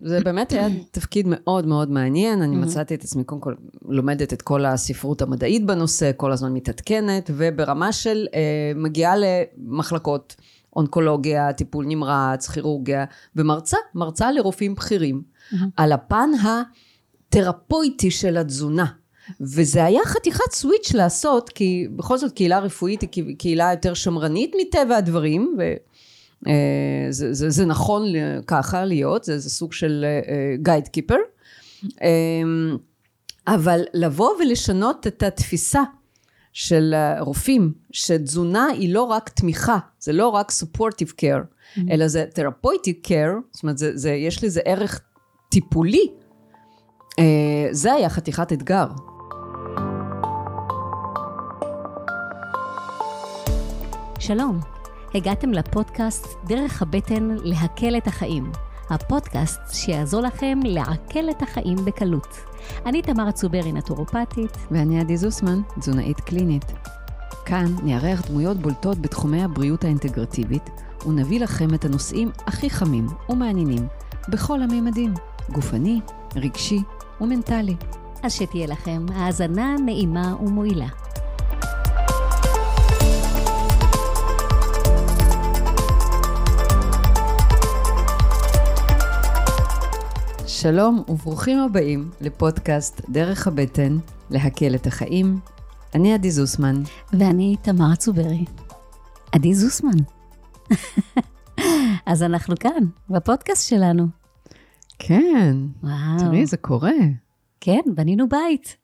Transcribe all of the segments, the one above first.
זה באמת היה תפקיד מאוד מאוד מעניין, אני מצאתי את עצמי קודם כל לומדת את כל הספרות המדעית בנושא, כל הזמן מתעדכנת, וברמה של אה, מגיעה למחלקות אונקולוגיה, טיפול נמרץ, כירורגיה, ומרצה, מרצה לרופאים בכירים, על הפן התרפויטי של התזונה. וזה היה חתיכת סוויץ' לעשות, כי בכל זאת קהילה רפואית היא קהילה יותר שמרנית מטבע הדברים, וזה זה, זה, זה נכון ככה להיות, זה, זה סוג של גייד uh, קיפר, um, אבל לבוא ולשנות את התפיסה של רופאים, שתזונה היא לא רק תמיכה, זה לא רק supportive care, mm-hmm. אלא זה therapeutic care, זאת אומרת, זה, זה, יש לזה ערך טיפולי, uh, זה היה חתיכת אתגר. שלום, הגעתם לפודקאסט דרך הבטן להקל את החיים. הפודקאסט שיעזור לכם לעכל את החיים בקלות. אני תמר צוברי, נטורופטית. ואני עדי זוסמן, תזונאית קלינית. כאן נארח דמויות בולטות בתחומי הבריאות האינטגרטיבית, ונביא לכם את הנושאים הכי חמים ומעניינים, בכל הממדים, גופני, רגשי ומנטלי. אז שתהיה לכם האזנה נעימה ומועילה. שלום וברוכים הבאים לפודקאסט דרך הבטן, להקל את החיים. אני עדי זוסמן. ואני תמר צוברי. עדי זוסמן. אז אנחנו כאן, בפודקאסט שלנו. כן. וואו. תראי, זה קורה. כן, בנינו בית.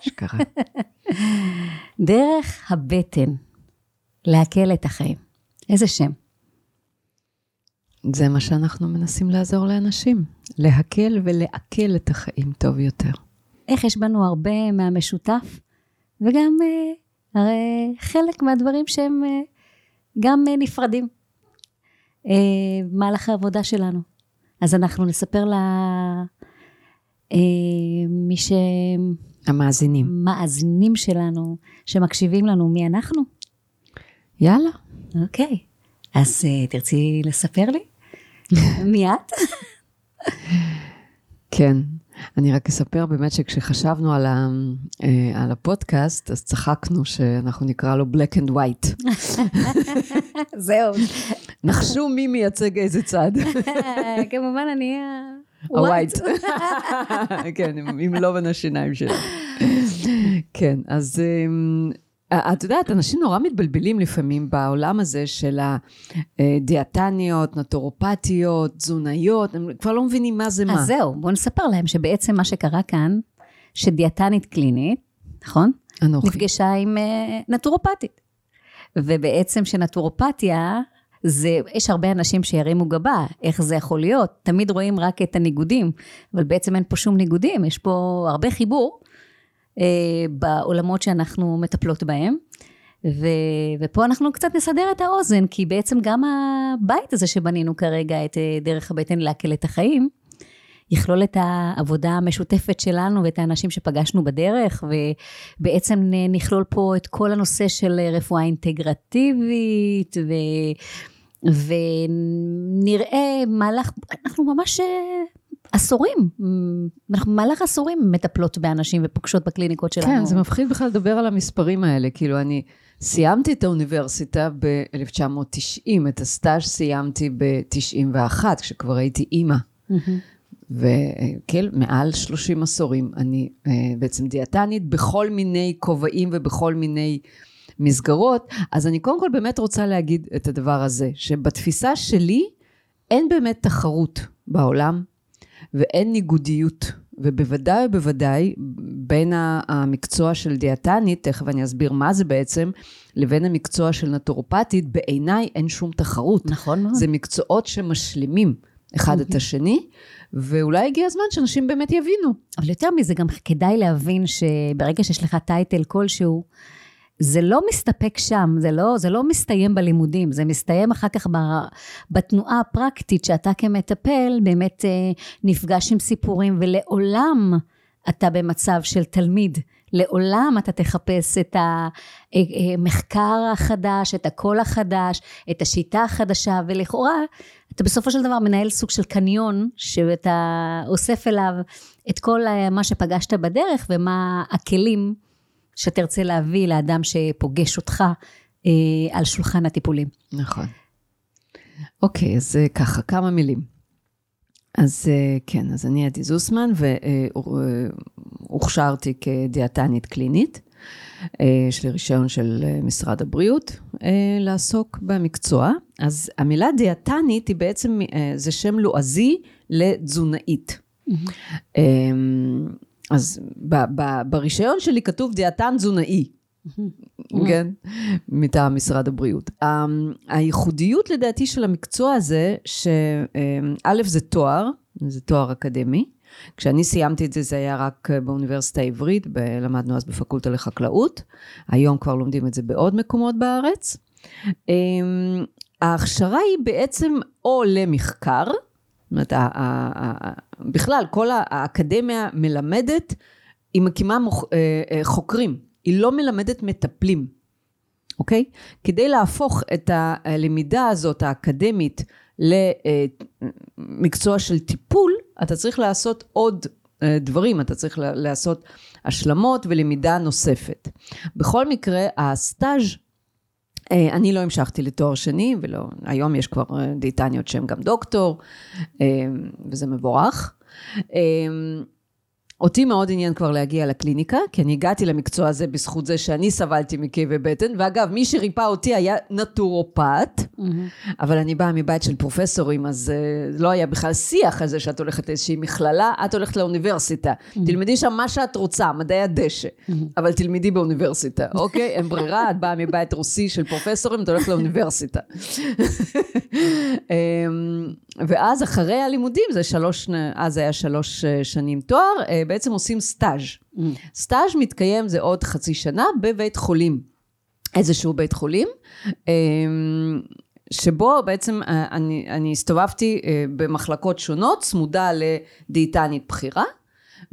אשכרה. דרך הבטן, להקל את החיים. איזה שם. זה מה שאנחנו מנסים לעזור לאנשים, להקל ולעכל את החיים טוב יותר. איך יש בנו הרבה מהמשותף, וגם אה, הרי חלק מהדברים שהם אה, גם אה, נפרדים במהלך העבודה שלנו. אז אנחנו נספר למי ש... המאזינים. מאזינים שלנו, שמקשיבים לנו, מי אנחנו? יאללה. אוקיי. אז תרצי לספר לי? מי את? כן. אני רק אספר באמת שכשחשבנו על, ה, אה, על הפודקאסט, אז צחקנו שאנחנו נקרא לו black and white. זהו. נחשו מי מייצג איזה צד. כמובן, אני ה-white. כן, עם לובן השיניים שלה. כן, אז אמ, את יודעת, אנשים נורא מתבלבלים לפעמים בעולם הזה של הדיאטניות, נטורופטיות, תזונאיות, הם כבר לא מבינים מה זה מה. אז זהו, בואו נספר להם שבעצם מה שקרה כאן, שדיאטנית קלינית, נכון? אנוכי. נפגשה עם uh, נטורופטית. ובעצם שנטורופתיה, זה, יש הרבה אנשים שירימו גבה, איך זה יכול להיות? תמיד רואים רק את הניגודים, אבל בעצם אין פה שום ניגודים, יש פה הרבה חיבור. אה, בעולמות שאנחנו מטפלות בהם. ו, ופה אנחנו קצת נסדר את האוזן, כי בעצם גם הבית הזה שבנינו כרגע, את אה, דרך הבטן לעכל את החיים, יכלול את העבודה המשותפת שלנו ואת האנשים שפגשנו בדרך, ובעצם נכלול פה את כל הנושא של רפואה אינטגרטיבית, ו... ונראה מהלך, אנחנו ממש אה, עשורים, אנחנו במהלך עשורים מטפלות באנשים ופוגשות בקליניקות שלנו. כן, זה מפחיד בכלל לדבר על המספרים האלה. כאילו, אני סיימתי את האוניברסיטה ב-1990, את הסטאז' סיימתי ב-91, כשכבר הייתי אימא. וכן, מעל 30 עשורים אני אה, בעצם דיאטנית בכל מיני כובעים ובכל מיני מסגרות. אז אני קודם כל באמת רוצה להגיד את הדבר הזה, שבתפיסה שלי אין באמת תחרות בעולם ואין ניגודיות. ובוודאי ובוודאי בין המקצוע של דיאטנית, תכף אני אסביר מה זה בעצם, לבין המקצוע של נטורופטית, בעיניי אין שום תחרות. נכון מאוד. זה מקצועות שמשלימים אחד את השני, ואולי הגיע הזמן שאנשים באמת יבינו. אבל יותר מזה, גם כדאי להבין שברגע שיש לך טייטל כלשהו, זה לא מסתפק שם, זה לא, זה לא מסתיים בלימודים, זה מסתיים אחר כך בתנועה הפרקטית שאתה כמטפל באמת אה, נפגש עם סיפורים ולעולם אתה במצב של תלמיד. לעולם אתה תחפש את המחקר החדש, את הקול החדש, את השיטה החדשה, ולכאורה אתה בסופו של דבר מנהל סוג של קניון, שאתה אוסף אליו את כל מה שפגשת בדרך ומה הכלים שתרצה להביא לאדם שפוגש אותך אה, על שולחן הטיפולים. נכון. אוקיי, אז אה, ככה, כמה מילים. אז אה, כן, אז אני עדי זוסמן, והוכשרתי כדיאטנית קלינית. יש לי רישיון של משרד הבריאות לעסוק במקצוע. אז המילה דיאטנית היא בעצם, זה שם לועזי לתזונאית. Mm-hmm. אז ברישיון שלי כתוב דיאטן תזונאי. כן, מטעם משרד הבריאות. הייחודיות לדעתי של המקצוע הזה, שא' זה תואר, זה תואר אקדמי. כשאני סיימתי את זה, זה היה רק באוניברסיטה העברית, למדנו אז בפקולטה לחקלאות. היום כבר לומדים את זה בעוד מקומות בארץ. אמ, ההכשרה היא בעצם או למחקר, אומרת, בכלל, כל האקדמיה מלמדת, היא מקימה אה, אה, חוקרים. היא לא מלמדת מטפלים, אוקיי? כדי להפוך את הלמידה הזאת, האקדמית, למקצוע של טיפול, אתה צריך לעשות עוד אה, דברים, אתה צריך לעשות השלמות ולמידה נוספת. בכל מקרה, הסטאז' אה, אני לא המשכתי לתואר שני, ולא, היום יש כבר אה, דיאטניות שהן גם דוקטור, וזה מבורך. אותי מאוד עניין כבר להגיע לקליניקה, כי אני הגעתי למקצוע הזה בזכות זה שאני סבלתי מכאבי בטן, ואגב, מי שריפא אותי היה נטורופט, mm-hmm. אבל אני באה מבית של פרופסורים, אז uh, לא היה בכלל שיח על זה שאת הולכת לאיזושהי מכללה, את הולכת לאוניברסיטה. Mm-hmm. תלמדי שם מה שאת רוצה, מדעי הדשא, mm-hmm. אבל תלמדי באוניברסיטה, אוקיי? אין ברירה, את באה מבית רוסי של פרופסורים, את הולכת לאוניברסיטה. ואז אחרי הלימודים, זה שלוש, אז היה שלוש אה, שנים תואר, אה, בעצם עושים סטאז'. Mm. סטאז' מתקיים זה עוד חצי שנה בבית חולים. איזשהו בית חולים, אמ, שבו בעצם אה, אני, אני הסתובבתי במחלקות שונות, צמודה לדיאטנית בכירה,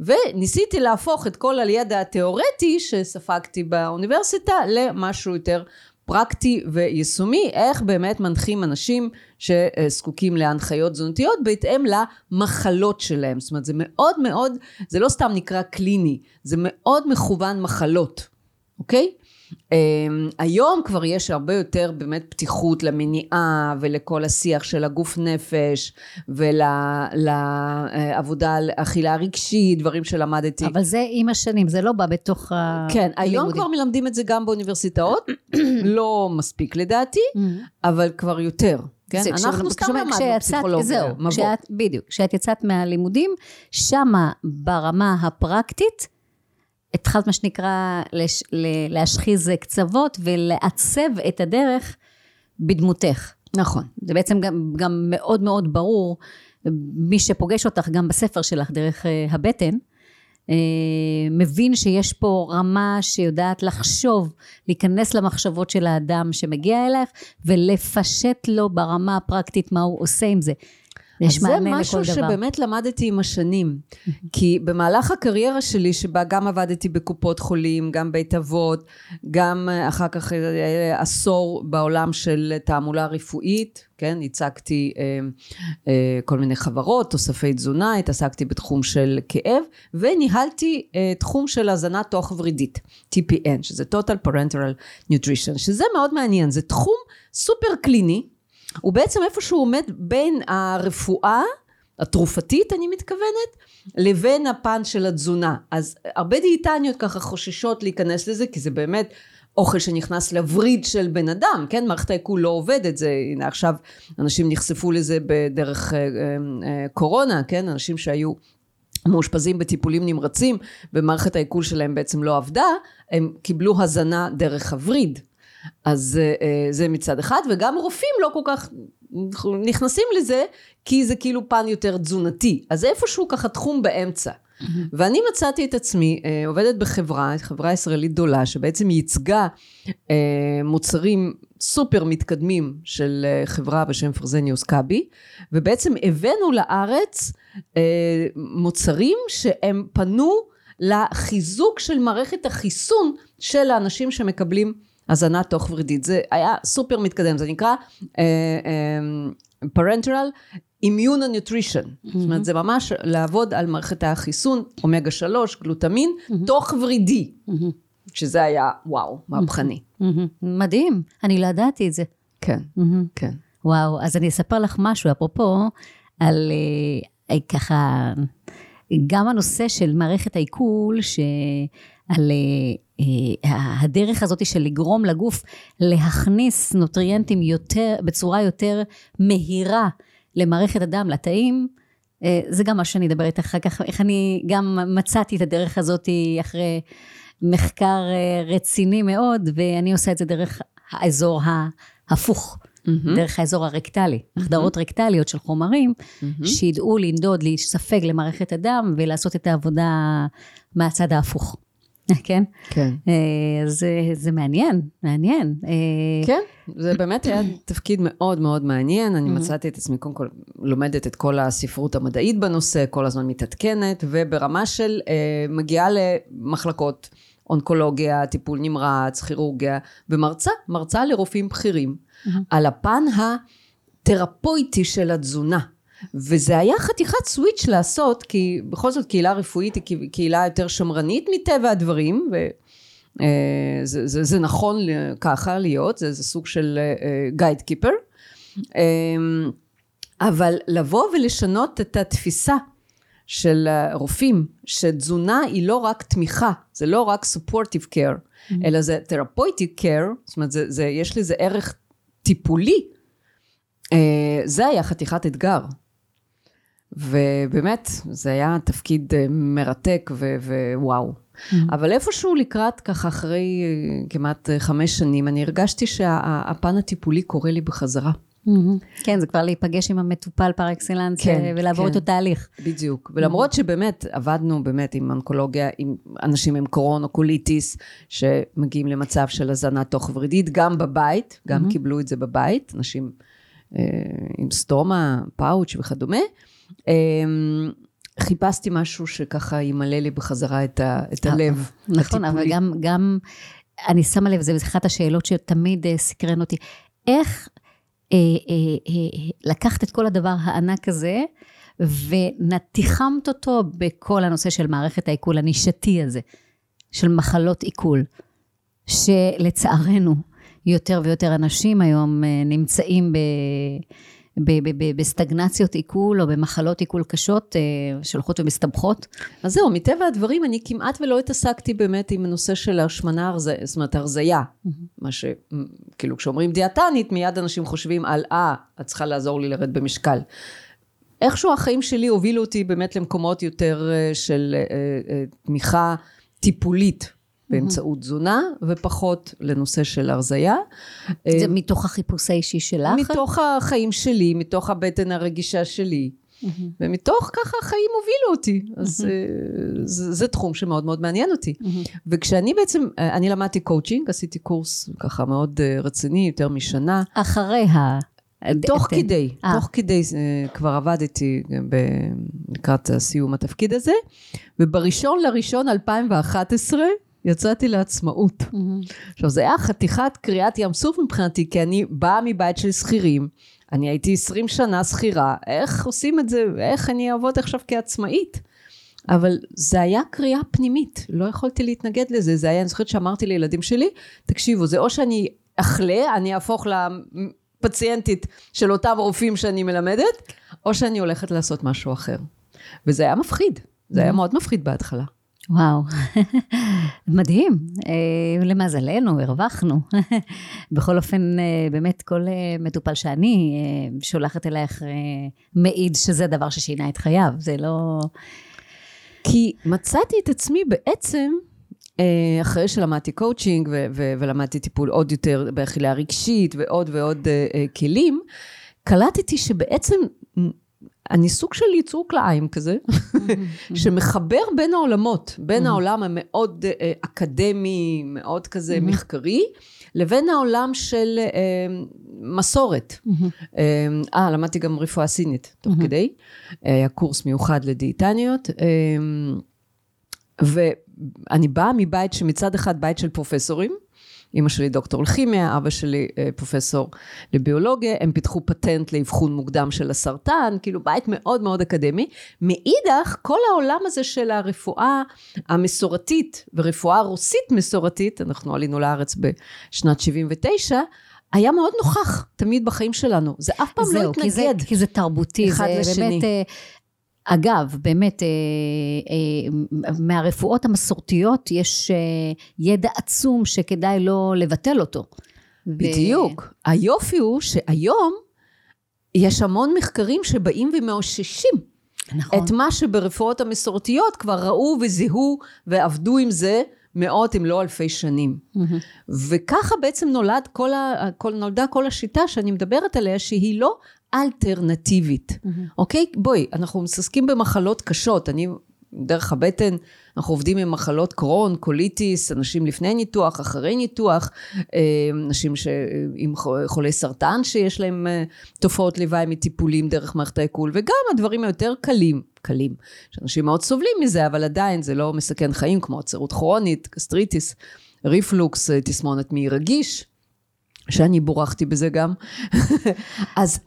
וניסיתי להפוך את כל הידע התיאורטי שספגתי באוניברסיטה למשהו יותר פרקטי ויישומי, איך באמת מנחים אנשים שזקוקים להנחיות תזונתיות בהתאם למחלות שלהם. זאת אומרת, זה מאוד מאוד, זה לא סתם נקרא קליני, זה מאוד מכוון מחלות, אוקיי? אמ, היום כבר יש הרבה יותר באמת פתיחות למניעה ולכל השיח של הגוף נפש ולעבודה על אכילה רגשית, דברים שלמדתי. אבל זה עם השנים, זה לא בא בתוך הלימודים. כן, היום כבר מלמדים את זה גם באוניברסיטאות, לא מספיק לדעתי, mm-hmm. אבל כבר יותר. כן? אנחנו סתם למדנו פסיכולוגיה, זהו, כשאת, בדיוק. כשאת יצאת מהלימודים, שמה ברמה הפרקטית, התחלת מה שנקרא לש, להשחיז קצוות ולעצב את הדרך בדמותך. נכון. זה בעצם גם, גם מאוד מאוד ברור, מי שפוגש אותך גם בספר שלך דרך אה, הבטן, אה, מבין שיש פה רמה שיודעת לחשוב, להיכנס למחשבות של האדם שמגיע אלייך ולפשט לו ברמה הפרקטית מה הוא עושה עם זה. יש מענה לכל דבר. זה משהו שבאמת למדתי עם השנים. כי במהלך הקריירה שלי, שבה גם עבדתי בקופות חולים, גם בית אבות, גם אה, אחר כך אה, עשור בעולם של תעמולה רפואית, כן, הצגתי אה, אה, כל מיני חברות, תוספי תזונה, התעסקתי בתחום של כאב, וניהלתי אה, תחום של הזנה תוך ורידית, TPN, שזה Total Parental Nutrition, שזה מאוד מעניין, זה תחום סופר קליני, הוא בעצם איפשהו עומד בין הרפואה, התרופתית אני מתכוונת, לבין הפן של התזונה. אז הרבה דיאטניות ככה חוששות להיכנס לזה, כי זה באמת אוכל שנכנס לווריד של בן אדם, כן? מערכת העיכול לא עובדת, זה, הנה עכשיו אנשים נחשפו לזה בדרך אה, אה, קורונה, כן? אנשים שהיו מאושפזים בטיפולים נמרצים ומערכת העיכול שלהם בעצם לא עבדה, הם קיבלו הזנה דרך הווריד. אז אה, זה מצד אחד, וגם רופאים לא כל כך נכנסים לזה, כי זה כאילו פן יותר תזונתי. אז איפשהו ככה תחום באמצע. Mm-hmm. ואני מצאתי את עצמי אה, עובדת בחברה, חברה ישראלית גדולה, שבעצם ייצגה אה, מוצרים סופר מתקדמים של חברה בשם פרזניוס קאבי, ובעצם הבאנו לארץ מוצרים שהם פנו לחיזוק של מערכת החיסון של האנשים שמקבלים הזנה תוך ורידית. זה היה סופר מתקדם, זה נקרא parenteral immune nutrition. Mm-hmm. זאת אומרת, זה ממש לעבוד על מערכת החיסון, אומגה 3, גלוטמין, mm-hmm. תוך ורידי. Mm-hmm. שזה היה, וואו, מהפכני. Mm-hmm. מדהים, אני לא ידעתי את זה. כן, mm-hmm. כן. וואו, אז אני אספר לך משהו, אפרופו, על אה, ככה, גם הנושא של מערכת העיכול, שעל אה, הדרך הזאת של לגרום לגוף להכניס נוטריאנטים יותר, בצורה יותר מהירה למערכת הדם, לתאים, אה, זה גם מה שאני אדבר איתך אחר כך, איך אני גם מצאתי את הדרך הזאת אחרי מחקר אה, רציני מאוד, ואני עושה את זה דרך האזור ההפוך. Mm-hmm. דרך האזור הרקטלי, mm-hmm. החדרות רקטליות של חומרים, mm-hmm. שידעו לנדוד, להספג למערכת הדם ולעשות את העבודה מהצד ההפוך. כן? כן. אה, זה, זה מעניין, מעניין. אה, כן, זה באמת היה תפקיד מאוד מאוד מעניין. אני מצאתי את עצמי, קודם כל, לומדת את כל הספרות המדעית בנושא, כל הזמן מתעדכנת, וברמה של מגיעה למחלקות. אונקולוגיה, טיפול נמרץ, כירורגיה, ומרצה, מרצה לרופאים בכירים, mm-hmm. על הפן התרפויטי של התזונה. וזה היה חתיכת סוויץ' לעשות, כי בכל זאת קהילה רפואית היא קהילה יותר שמרנית מטבע הדברים, וזה אה, זה, זה נכון ככה להיות, זה, זה סוג של גייד uh, קיפר. Uh, אבל לבוא ולשנות את התפיסה של רופאים, שתזונה היא לא רק תמיכה, זה לא רק supportive care, mm-hmm. אלא זה therapeutic care, זאת אומרת, זה, זה, יש לזה ערך טיפולי. אה, זה היה חתיכת אתגר. ובאמת, זה היה תפקיד אה, מרתק ווואו. Mm-hmm. אבל איפשהו לקראת, ככה אחרי אה, כמעט חמש שנים, אני הרגשתי שהפן הטיפולי קורא לי בחזרה. Mm-hmm. כן, זה כבר להיפגש עם המטופל פר אקסלנס כן, אה, ולעבור כן. איתו תהליך. בדיוק. ולמרות שבאמת עבדנו באמת עם אונקולוגיה, עם אנשים עם קרוהן או קוליטיס, שמגיעים למצב של הזנה תוך ורידית, גם בבית, גם mm-hmm. קיבלו את זה בבית, אנשים אה, עם סטומה, פאוץ' וכדומה. אה, חיפשתי משהו שככה ימלא לי בחזרה את, ה, את אה, הלב. נכון, הטיפולי. אבל גם, גם, אני שמה לב, זו אחת השאלות שתמיד אה, סקרן אותי. איך אה, אה, אה, לקחת את כל הדבר הענק הזה, ותיחמת אותו בכל הנושא של מערכת העיכול הנישתי הזה, של מחלות עיכול, שלצערנו יותר ויותר אנשים היום נמצאים ב... בסטגנציות עיכול או במחלות עיכול קשות אה, שהולכות ומסתבכות. אז זהו, מטבע הדברים אני כמעט ולא התעסקתי באמת עם הנושא של השמנה, זאת אומרת הרזייה. Mm-hmm. מה ש... כאילו כשאומרים דיאטנית, מיד אנשים חושבים על, אה, את צריכה לעזור לי לרד במשקל. איכשהו החיים שלי הובילו אותי באמת למקומות יותר אה, של אה, תמיכה טיפולית באמצעות תזונה, ופחות לנושא של הרזייה. זה מתוך החיפוש האישי שלך? מתוך החיים שלי, מתוך הבטן הרגישה שלי. Mm-hmm. ומתוך ככה החיים הובילו אותי. אז mm-hmm. זה, זה תחום שמאוד מאוד מעניין אותי. Mm-hmm. וכשאני בעצם, אה, אני למדתי קואוצ'ינג, עשיתי קורס ככה מאוד אה, רציני, יותר משנה. אחרי ה... תוך את... כדי, אה. תוך כדי כבר עבדתי לקראת סיום התפקיד הזה, ובראשון לראשון 2011 יצאתי לעצמאות. Mm-hmm. עכשיו, זה היה חתיכת קריאת ים סוף מבחינתי, כי אני באה מבית של שכירים, אני הייתי 20 שנה שכירה, איך עושים את זה, איך אני אעבוד עכשיו כעצמאית? אבל זה היה קריאה פנימית, לא יכולתי להתנגד לזה, זה היה, אני זוכרת שאמרתי לילדים שלי, תקשיבו, זה או שאני אחלה, אני אהפוך לפציינטית של אותם רופאים שאני מלמדת, או שאני הולכת לעשות משהו אחר. וזה היה מפחיד, זה היה. מאוד מפחיד בהתחלה. וואו, מדהים. אה, למזלנו, הרווחנו. בכל אופן, אה, באמת כל אה, מטופל שאני שולחת אלייך מעיד שזה דבר ששינה את חייו, זה לא... כי מצאתי את עצמי בעצם, אחרי שלמדתי קואוצ'ינג ולמדתי טיפול עוד יותר באכילה רגשית ועוד ועוד כלים, קלטתי שבעצם אני סוג של יצור כלאיים כזה, שמחבר בין העולמות, בין העולם המאוד אה, אקדמי, מאוד כזה מחקרי, לבין העולם של אה, מסורת. אה, אה, למדתי גם רפואה סינית תוך כדי, היה קורס מיוחד לדיאטניות. ואני באה מבית שמצד אחד בית של פרופסורים, אימא שלי דוקטור לכימיה, אבא שלי אה, פרופסור לביולוגיה, הם פיתחו פטנט לאבחון מוקדם של הסרטן, כאילו בית מאוד מאוד אקדמי. מאידך, כל העולם הזה של הרפואה המסורתית ורפואה רוסית מסורתית, אנחנו עלינו לארץ בשנת 79, היה מאוד נוכח תמיד בחיים שלנו. זה אף פעם זהו, לא התנגד. כי זה, כי זה תרבותי, אחד זה לשני. באמת... אגב, באמת, אה, אה, מהרפואות המסורתיות יש אה, ידע עצום שכדאי לא לבטל אותו. ו- בדיוק. היופי הוא שהיום יש המון מחקרים שבאים ומאוששים נכון. את מה שברפואות המסורתיות כבר ראו וזיהו ועבדו עם זה מאות אם לא אלפי שנים. מהמם. וככה בעצם נולד כל ה, כל, נולדה כל השיטה שאני מדברת עליה, שהיא לא אלטרנטיבית, אוקיי? בואי, אנחנו מתעסקים במחלות קשות, אני, דרך הבטן, אנחנו עובדים עם מחלות קרון, קוליטיס, אנשים לפני ניתוח, אחרי ניתוח, אה, אנשים ש... עם ח- חולי סרטן שיש להם אה, תופעות לוואי מטיפולים דרך מערכת העיכול, וגם הדברים היותר קלים, קלים, שאנשים מאוד סובלים מזה, אבל עדיין זה לא מסכן חיים, כמו עצירות כרונית, גסטריטיס, ריפלוקס, אה, תסמונת מעי רגיש. שאני בורחתי בזה גם. אז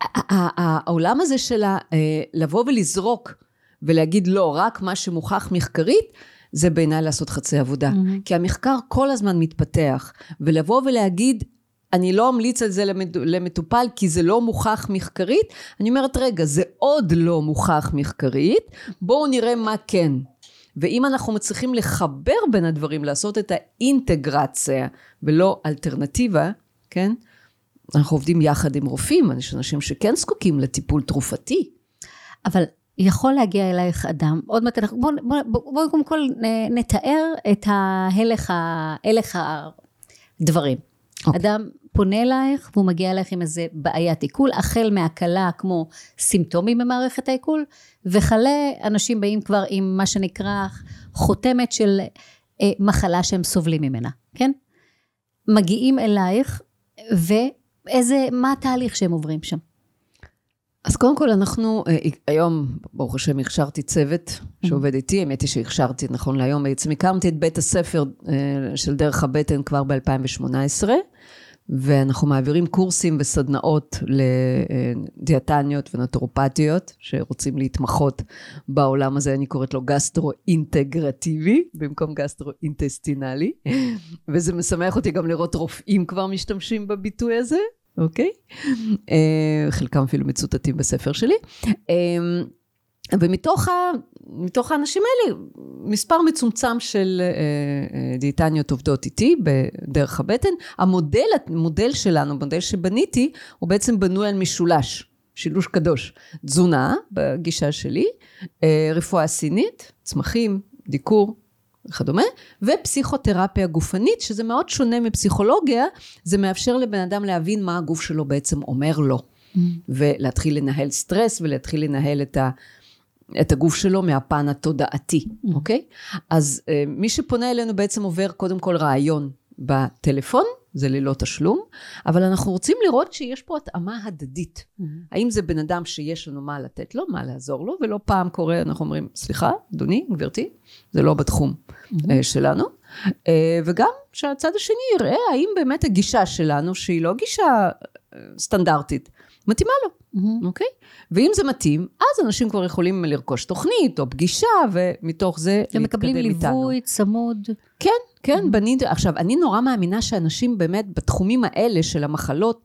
העולם הזה של אה, לבוא ולזרוק ולהגיד לא, רק מה שמוכח מחקרית, זה בעיניי לעשות חצי עבודה. Mm-hmm. כי המחקר כל הזמן מתפתח, ולבוא ולהגיד, אני לא אמליץ על זה למט- למטופל כי זה לא מוכח מחקרית, אני אומרת, רגע, זה עוד לא מוכח מחקרית, בואו נראה מה כן. ואם אנחנו מצליחים לחבר בין הדברים, לעשות את האינטגרציה ולא אלטרנטיבה, כן? אנחנו עובדים יחד עם רופאים, יש אנשים שכן זקוקים לטיפול תרופתי. אבל יכול להגיע אלייך אדם, עוד מעט אנחנו, בואו בוא, בוא, בוא קודם כל נתאר את ההלך, ה- הלך הדברים. אוקיי. אדם פונה אלייך והוא מגיע אלייך עם איזה בעיית עיכול, החל מהקלה כמו סימפטומים במערכת העיכול, וכלה אנשים באים כבר עם מה שנקרא חותמת של אה, מחלה שהם סובלים ממנה, כן? מגיעים אלייך, ואיזה, מה התהליך שהם עוברים שם? אז קודם כל אנחנו, אה, היום, ברוך השם, הכשרתי צוות שעובד איתי, האמת היא שהכשרתי נכון להיום, בעצם הקמתי את בית הספר אה, של דרך הבטן כבר ב-2018, ואנחנו מעבירים קורסים וסדנאות לדיאטניות ונטורופטיות, שרוצים להתמחות בעולם הזה, אני קוראת לו גסטרו-אינטגרטיבי, במקום גסטרו-אינטסטינלי, וזה משמח אותי גם לראות רופאים כבר משתמשים בביטוי הזה. אוקיי? אה, חלקם אפילו מצוטטים בספר שלי. ומתוך ה, מתוך האנשים האלה, מספר מצומצם של אה, אה, דיאטניות עובדות איתי בדרך הבטן. המודל, המודל שלנו, המודל שבניתי, הוא בעצם בנוי על משולש, שילוש קדוש. תזונה, בגישה שלי, אה, רפואה סינית, צמחים, דיקור, וכדומה, ופסיכותרפיה גופנית, שזה מאוד שונה מפסיכולוגיה, זה מאפשר לבן אדם להבין מה הגוף שלו בעצם אומר לו, ולהתחיל לנהל סטרס ולהתחיל לנהל את, ה, את הגוף שלו מהפן התודעתי, אוקיי? אז אה, מי שפונה אלינו בעצם עובר קודם כל רעיון בטלפון, זה ללא תשלום, אבל אנחנו רוצים לראות שיש פה התאמה הדדית. האם זה בן אדם שיש לנו מה לתת לו, מה לעזור לו, ולא פעם קורה, אנחנו אומרים, סליחה, אדוני, גברתי, זה לא בתחום אה, שלנו. אה, וגם שהצד השני יראה האם באמת הגישה שלנו, שהיא לא גישה אה, סטנדרטית, מתאימה לו, אוקיי? ואם זה מתאים, אז אנשים כבר יכולים לרכוש תוכנית או פגישה, ומתוך זה הם מקבלים להתקדם איתנו. ליווי צמוד. כן, כן, בניתי, עכשיו, אני נורא מאמינה שאנשים באמת בתחומים האלה של המחלות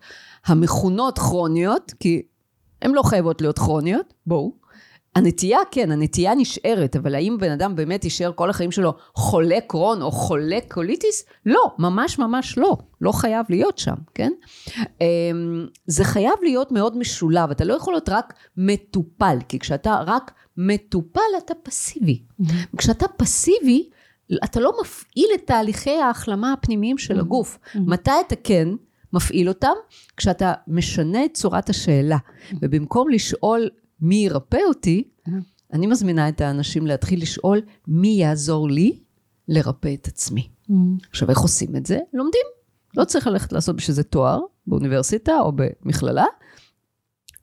המכונות כרוניות, כי הן לא חייבות להיות כרוניות, בואו. הנטייה, כן, הנטייה נשארת, אבל האם בן אדם באמת יישאר כל החיים שלו חולה קרון או חולה קוליטיס? לא, ממש ממש לא. לא חייב להיות שם, כן? אמ, זה חייב להיות מאוד משולב, אתה לא יכול להיות רק מטופל, כי כשאתה רק מטופל אתה פסיבי. כשאתה פסיבי, אתה לא מפעיל את תהליכי ההחלמה הפנימיים של הגוף. מתי אתה כן מפעיל אותם? כשאתה משנה את צורת השאלה, ובמקום לשאול מי ירפא אותי, אני מזמינה את האנשים להתחיל לשאול מי יעזור לי לרפא את עצמי. עכשיו, איך עושים את זה? לומדים. לא צריך ללכת לעשות בשביל זה תואר באוניברסיטה או במכללה.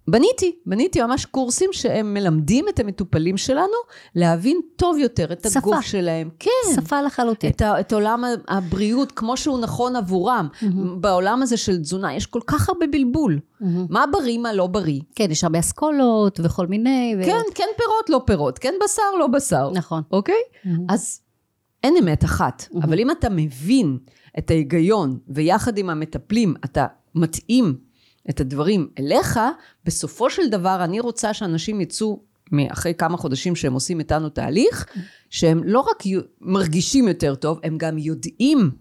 בניתי, בניתי ממש קורסים שהם מלמדים את המטופלים שלנו להבין טוב יותר את שפה. הגוף שלהם. כן. שפה לחלוטין. את, ה, את עולם הבריאות כמו שהוא נכון עבורם. Mm-hmm. בעולם הזה של תזונה יש כל כך הרבה בלבול. Mm-hmm. מה בריא, מה לא בריא. כן, יש הרבה אסכולות וכל מיני. ו... כן, כן פירות, לא פירות. כן בשר, לא בשר. נכון. אוקיי? Mm-hmm. אז אין אמת אחת. Mm-hmm. אבל אם אתה מבין את ההיגיון, ויחד עם המטפלים אתה מתאים את הדברים אליך, בסופו של דבר אני רוצה שאנשים יצאו אחרי כמה חודשים שהם עושים איתנו תהליך, שהם לא רק מרגישים יותר טוב, הם גם יודעים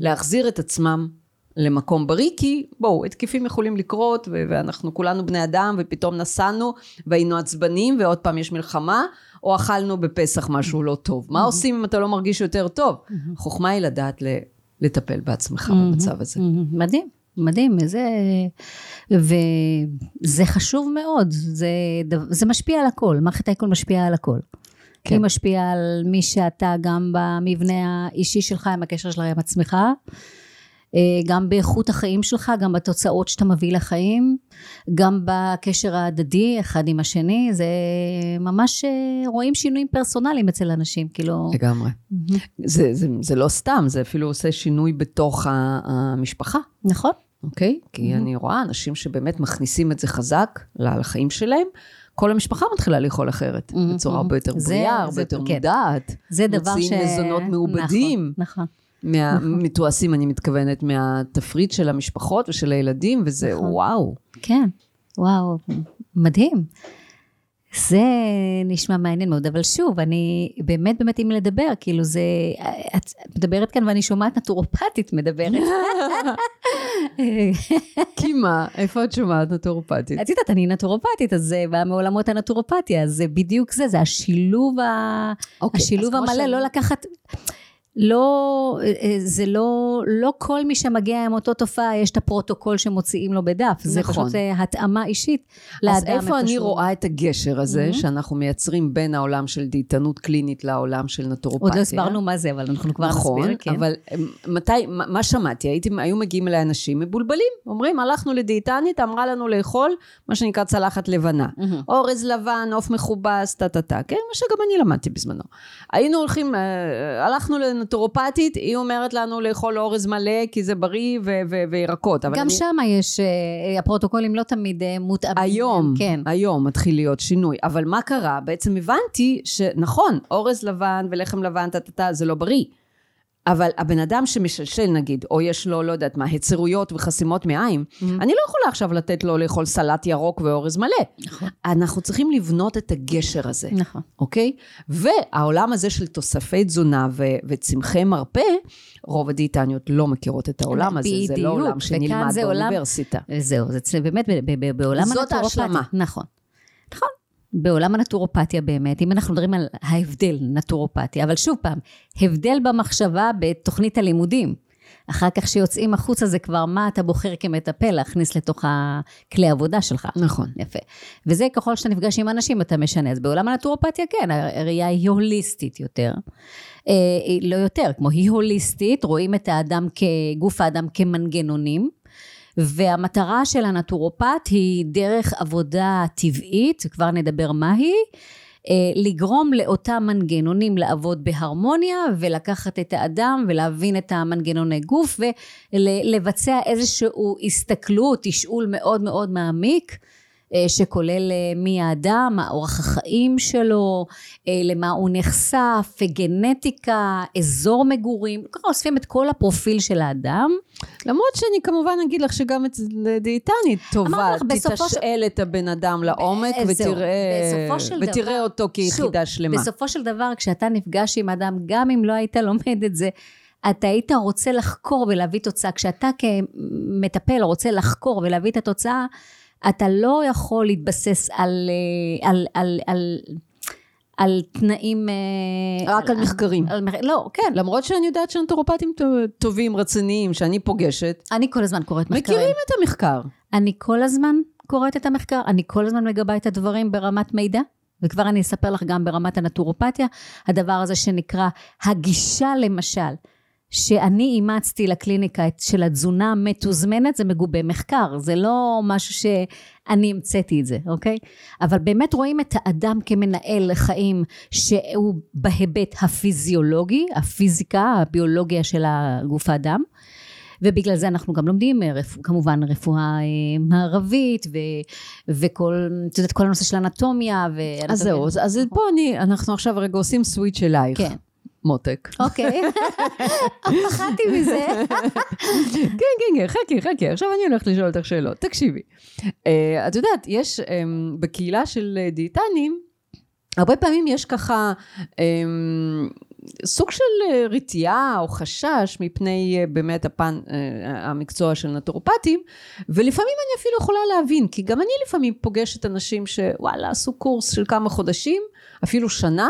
להחזיר את עצמם למקום בריא, כי בואו, התקפים יכולים לקרות, ואנחנו כולנו בני אדם, ופתאום נסענו, והיינו עצבנים, ועוד פעם יש מלחמה, או אכלנו בפסח משהו לא טוב. מה עושים אם אתה לא מרגיש יותר טוב? החוכמה היא לדעת לטפל בעצמך במצב הזה. מדהים. מדהים, זה, וזה חשוב מאוד, זה, זה משפיע על הכל, מערכת העיכול משפיעה על הכל. כן. היא משפיעה על מי שאתה גם במבנה האישי שלך, עם הקשר שלך עם עצמך, גם באיכות החיים שלך, גם בתוצאות שאתה מביא לחיים, גם בקשר ההדדי אחד עם השני, זה ממש רואים שינויים פרסונליים אצל אנשים, כאילו... לגמרי. Mm-hmm. זה, זה, זה לא סתם, זה אפילו עושה שינוי בתוך המשפחה. נכון. אוקיי? Okay? כי mm-hmm. אני רואה אנשים שבאמת מכניסים את זה חזק לחיים שלהם. כל המשפחה מתחילה לאכול אחרת, mm-hmm. בצורה הרבה יותר בריאה, הרבה יותר כן. מודעת. זה דבר ש... מוציאים מזונות מעובדים. נכון, נכון. מתועשים, נכון. אני מתכוונת, מהתפריט של המשפחות ושל הילדים, וזה נכון. וואו. כן, וואו, מדהים. זה נשמע מעניין מאוד, אבל שוב, אני באמת באמת אם לדבר, כאילו זה, את מדברת כאן ואני שומעת נטורופטית מדברת. כי מה? איפה את שומעת נטורופטית? את יודעת, אני נטורופטית, אז זה בא מעולמות הנטורופתיה, אז זה בדיוק זה, זה השילוב, ה... אוקיי, השילוב המלא, לא לקחת... לא, אה, זה לא, לא כל מי שמגיע עם אותו תופעה, יש את הפרוטוקול שמוציאים לו בדף. נכון. זה פשוט אה, התאמה אישית לאדם אז איפה אני רואה את הגשר הזה, mm-hmm. שאנחנו מייצרים בין העולם של דיאטנות קלינית לעולם של נטורופתיה? עוד לא הסברנו מה זה, אבל אנחנו כבר נכון, נסביר, כן. אבל אה, מתי, מה שמעתי? הייתי, היו מגיעים אליי אנשים מבולבלים, אומרים, הלכנו לדיאטנית, אמרה לנו לאכול מה שנקרא צלחת לבנה. Mm-hmm. אורז לבן, עוף מכובס, טה-טה-טה, כן? מה שגם אני למדתי בזמנו. היינו הולכים, הלכנו נטורופטית, היא אומרת לנו לאכול אורז מלא, כי זה בריא ו- ו- וירקות. גם אני... שם יש, uh, הפרוטוקולים לא תמיד uh, מותאמים. היום, כן. היום מתחיל להיות שינוי. אבל מה קרה? בעצם הבנתי שנכון, אורז לבן ולחם לבן, טה-טה-טה, זה לא בריא. אבל הבן אדם שמשלשל נגיד, או יש לו, לא יודעת מה, היצרויות וחסימות מעיים, mm-hmm. אני לא יכולה עכשיו לתת לו לאכול סלט ירוק ואורז מלא. נכון. אנחנו צריכים לבנות את הגשר הזה. נכון. אוקיי? והעולם הזה של תוספי תזונה ו- וצמחי מרפא, רוב הדיאטניות לא מכירות את העולם הזה, בדיוק, זה לא עולם שנלמד באוניברסיטה. זהו, זה באמת בעולם הנטורופטי. זאת ההשלמה. נכון. בעולם הנטורופתיה באמת, אם אנחנו מדברים על ההבדל, נטורופתיה, אבל שוב פעם, הבדל במחשבה בתוכנית הלימודים. אחר כך שיוצאים החוצה זה כבר מה אתה בוחר כמטפל להכניס לתוך הכלי העבודה שלך. נכון. יפה. וזה ככל שאתה נפגש עם אנשים אתה משנה. אז בעולם הנטורופתיה כן, הראייה היא הוליסטית יותר. אה, לא יותר, כמו היא הוליסטית, רואים את האדם כגוף האדם כמנגנונים. והמטרה של הנטורופט היא דרך עבודה טבעית, כבר נדבר מהי, אה, לגרום לאותם מנגנונים לעבוד בהרמוניה ולקחת את האדם ולהבין את המנגנוני גוף ולבצע איזושהי הסתכלות, תשאול מאוד מאוד מעמיק שכולל אה, מי האדם, מה אורח החיים שלו, אה, למה הוא נחשף, גנטיקה, אזור מגורים, ככה אוספים את כל הפרופיל של האדם. למרות שאני כמובן אגיד לך שגם את דיאטנית טובה, תתשאל ש... את הבן אדם לעומק ותראה, ותראה דבר, אותו כיחידה שוב, שלמה. בסופו של דבר כשאתה נפגש עם אדם, גם אם לא היית לומד את זה, אתה היית רוצה לחקור ולהביא תוצאה. כשאתה כמטפל רוצה לחקור ולהביא את התוצאה, אתה לא יכול להתבסס על, אה, על, על, על, על תנאים... אה, רק על, על מחקרים. על, על, לא, כן. למרות שאני יודעת שאנתרופטים טובים, רציניים, שאני פוגשת. אני כל הזמן קוראת מחקרים. מכירים את המחקר. אני כל הזמן קוראת את המחקר, אני כל הזמן מגבה את הדברים ברמת מידע. וכבר אני אספר לך גם ברמת הנטורופתיה, הדבר הזה שנקרא הגישה למשל, שאני אימצתי לקליניקה של התזונה המתוזמנת, זה מגובה מחקר, זה לא משהו שאני המצאתי את זה, אוקיי? אבל באמת רואים את האדם כמנהל חיים שהוא בהיבט הפיזיולוגי, הפיזיקה, הביולוגיה של הגוף האדם. ובגלל זה אנחנו גם לומדים אה. כמובן רפואה אה, מערבית ו... וכל, את יודעת, כל הנושא של אנטומיה. ו... אז זהו, אז- אז פה אני, אנחנו עכשיו רגע עושים סוויץ' אלייך. כן. מותק. אוקיי, פחדתי מזה. כן, כן, כן, חכי, חכי, עכשיו אני הולכת לשאול אותך שאלות. תקשיבי. אה, את יודעת, יש אה, בקהילה של אה, דיאטנים, הרבה פעמים יש ככה אה, סוג של אה, רתיעה או חשש מפני באמת הפן, המקצוע של נטורופטים, ולפעמים אני אפילו יכולה להבין, כי גם אני לפעמים פוגשת אנשים שוואלה, עשו קורס של כמה חודשים, אפילו שנה,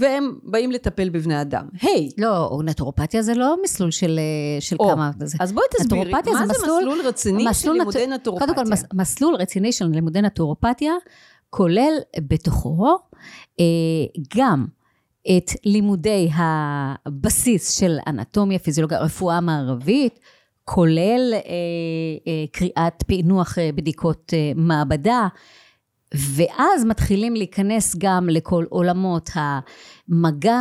והם באים לטפל בבני אדם. היי, לא, נטורופתיה זה לא מסלול של, אה, של או, כמה... זה. אז בואי תסבירי, מה זה זה מסלול- מסלול רציני של מסלול לימודי נט- נטורופתיה? קודם כל, מס, מסלול רציני של לימודי נטורופתיה כולל בתוכו אה, גם את לימודי הבסיס של אנטומיה, פיזיולוגיה, רפואה מערבית, כולל אה, אה, קריאת פענוח אה, בדיקות אה, מעבדה, ואז מתחילים להיכנס גם לכל עולמות המגע,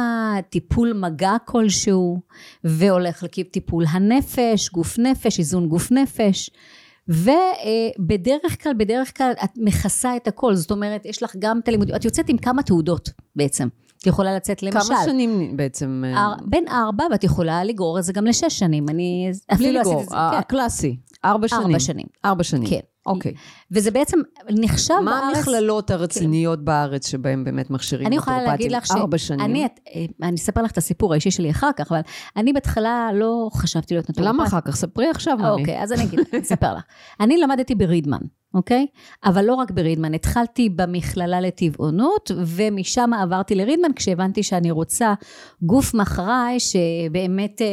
טיפול מגע כלשהו, והולך לטיפול הנפש, גוף נפש, איזון גוף נפש. ובדרך כלל, בדרך כלל את מכסה את הכל, זאת אומרת, יש לך גם את הלימודים, את יוצאת עם כמה תעודות בעצם. את יכולה לצאת למשל. כמה שנים בעצם? אה, אר, בין ארבע, ואת יכולה לגרור את זה גם לשש שנים. אני בלי אפילו עשיתי לגרור, את זה, ה- כן. הקלאסי, ארבע שנים. ארבע שנים. ארבע שנים. כן. אוקיי. וזה בעצם נחשב בארץ... מה המכללות הרציניות בארץ שבהן באמת מכשירים אני יכולה להגיד לך ארבע שנים. שאני, אה, אני אספר לך את הסיפור האישי שלי אחר כך, אבל אני בהתחלה לא חשבתי להיות נטורופט. למה אחר כך? ספרי עכשיו. אוקיי, אז אני אגיד, אני אספר לך. אני למדתי ברידמן, אוקיי? אבל לא רק ברידמן, התחלתי במכללה לטבעונות, ומשם עברתי לרידמן כשהבנתי שאני רוצה גוף מאחריי שבאמת... אה,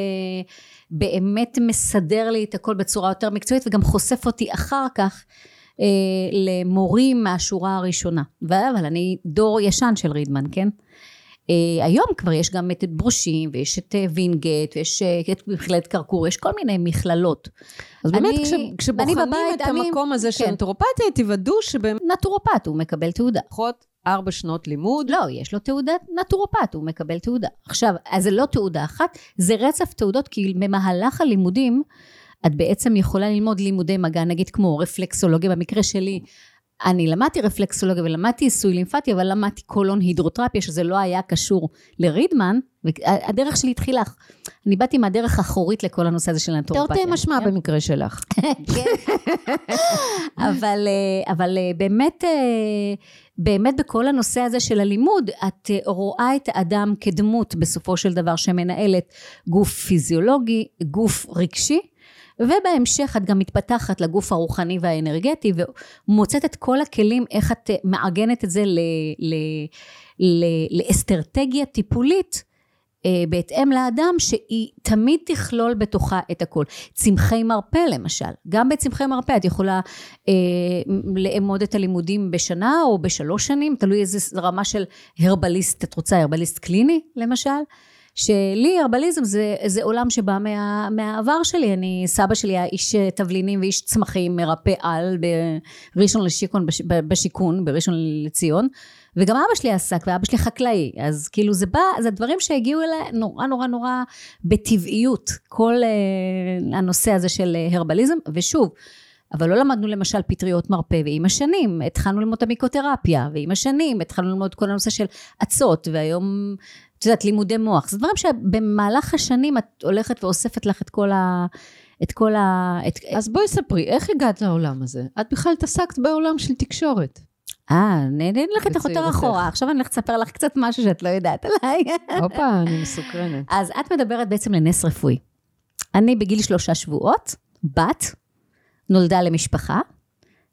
באמת מסדר לי את הכל בצורה יותר מקצועית וגם חושף אותי אחר כך אה, למורים מהשורה הראשונה. אבל אני דור ישן של רידמן, כן? אה, היום כבר יש גם את ברושים ויש את אה, וינגייט ויש אה, את מכללת קרקור, יש כל מיני מכללות. אז באמת, אני- כש- ואני כשבוחנים בבית, את אני- המקום הזה של כן. אנתרופתיה, תוודאו שבאמת נטורופט, הוא מקבל תעודה. ארבע שנות לימוד. לא, יש לו תעודת נטורופט, הוא מקבל תעודה. עכשיו, אז זה לא תעודה אחת, זה רצף תעודות, כי במהלך הלימודים, את בעצם יכולה ללמוד לימודי מגע, נגיד כמו רפלקסולוגיה, במקרה שלי, אני למדתי רפלקסולוגיה ולמדתי עיסוי לימפטי, אבל למדתי קולון הידרותרפיה, שזה לא היה קשור לרידמן, והדרך שלי התחילה, אני באתי מהדרך האחורית לכל הנושא הזה של הנטורופתיה. תרתי משמע כן? במקרה שלך. כן. אבל, אבל אה, באמת, אה, באמת בכל הנושא הזה של הלימוד, את אה, רואה את האדם כדמות בסופו של דבר שמנהלת גוף פיזיולוגי, גוף רגשי. ובהמשך את גם מתפתחת לגוף הרוחני והאנרגטי ומוצאת את כל הכלים איך את אה, מעגנת את זה ל, ל, ל, לאסטרטגיה טיפולית אה, בהתאם לאדם שהיא תמיד תכלול בתוכה את הכל. צמחי מרפא למשל, גם בצמחי מרפא את יכולה אה, לאמוד את הלימודים בשנה או בשלוש שנים, תלוי איזה רמה של הרבליסט את רוצה, הרבליסט קליני למשל. שלי הרבליזם זה, זה עולם שבא מה, מהעבר שלי, אני, סבא שלי היה איש תבלינים ואיש צמחים, מרפא על בראשון לשיכון, בש, בשיכון, בראשון לציון, וגם אבא שלי עסק, ואבא שלי חקלאי, אז כאילו זה בא, זה דברים שהגיעו אליי נורא נורא נורא בטבעיות, כל uh, הנושא הזה של הרבליזם, ושוב, אבל לא למדנו למשל פטריות מרפא, ועם השנים. התחלנו ללמוד את המיקותרפיה, ועם השנים. התחלנו ללמוד כל הנושא של אצות, והיום, את יודעת, לימודי מוח. זה דברים שבמהלך השנים את הולכת ואוספת לך את כל ה... את כל ה... את... אז בואי ספרי, איך הגעת לעולם הזה? את בכלל התעסקת בעולם של תקשורת. אה, אני אלך איתך יותר אחורה, עכשיו אני הולכת לספר לך קצת משהו שאת לא יודעת עליי. הופה, אני מסוקרנת. אז את מדברת בעצם לנס רפואי. אני בגיל שלושה שבועות, בת, נולדה למשפחה,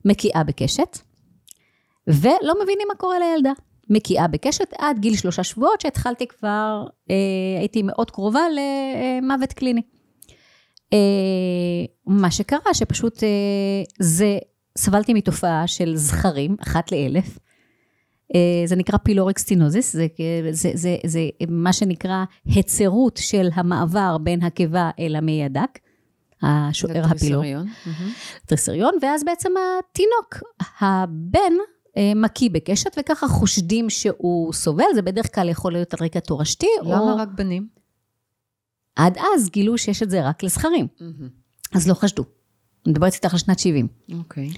מקיאה בקשת, ולא מבינים מה קורה לילדה. מקיאה בקשת עד גיל שלושה שבועות, שהתחלתי כבר, אה, הייתי מאוד קרובה למוות קליני. אה, מה שקרה, שפשוט אה, זה, סבלתי מתופעה של זכרים, אחת לאלף, אה, זה נקרא פילורקסטינוזיס, זה, זה, זה, זה מה שנקרא הצרות של המעבר בין הקיבה אל המעי הדק, השוער הפילור. טריסריון, ואז בעצם התינוק, הבן, מקיא בקשת, וככה חושדים שהוא סובל, זה בדרך כלל יכול להיות על רקע תורשתי. למה או... רק בנים? עד אז גילו שיש את זה רק לזכרים, אז לא חשדו. אני מדברת איתך על שנת 70. אוקיי. Okay.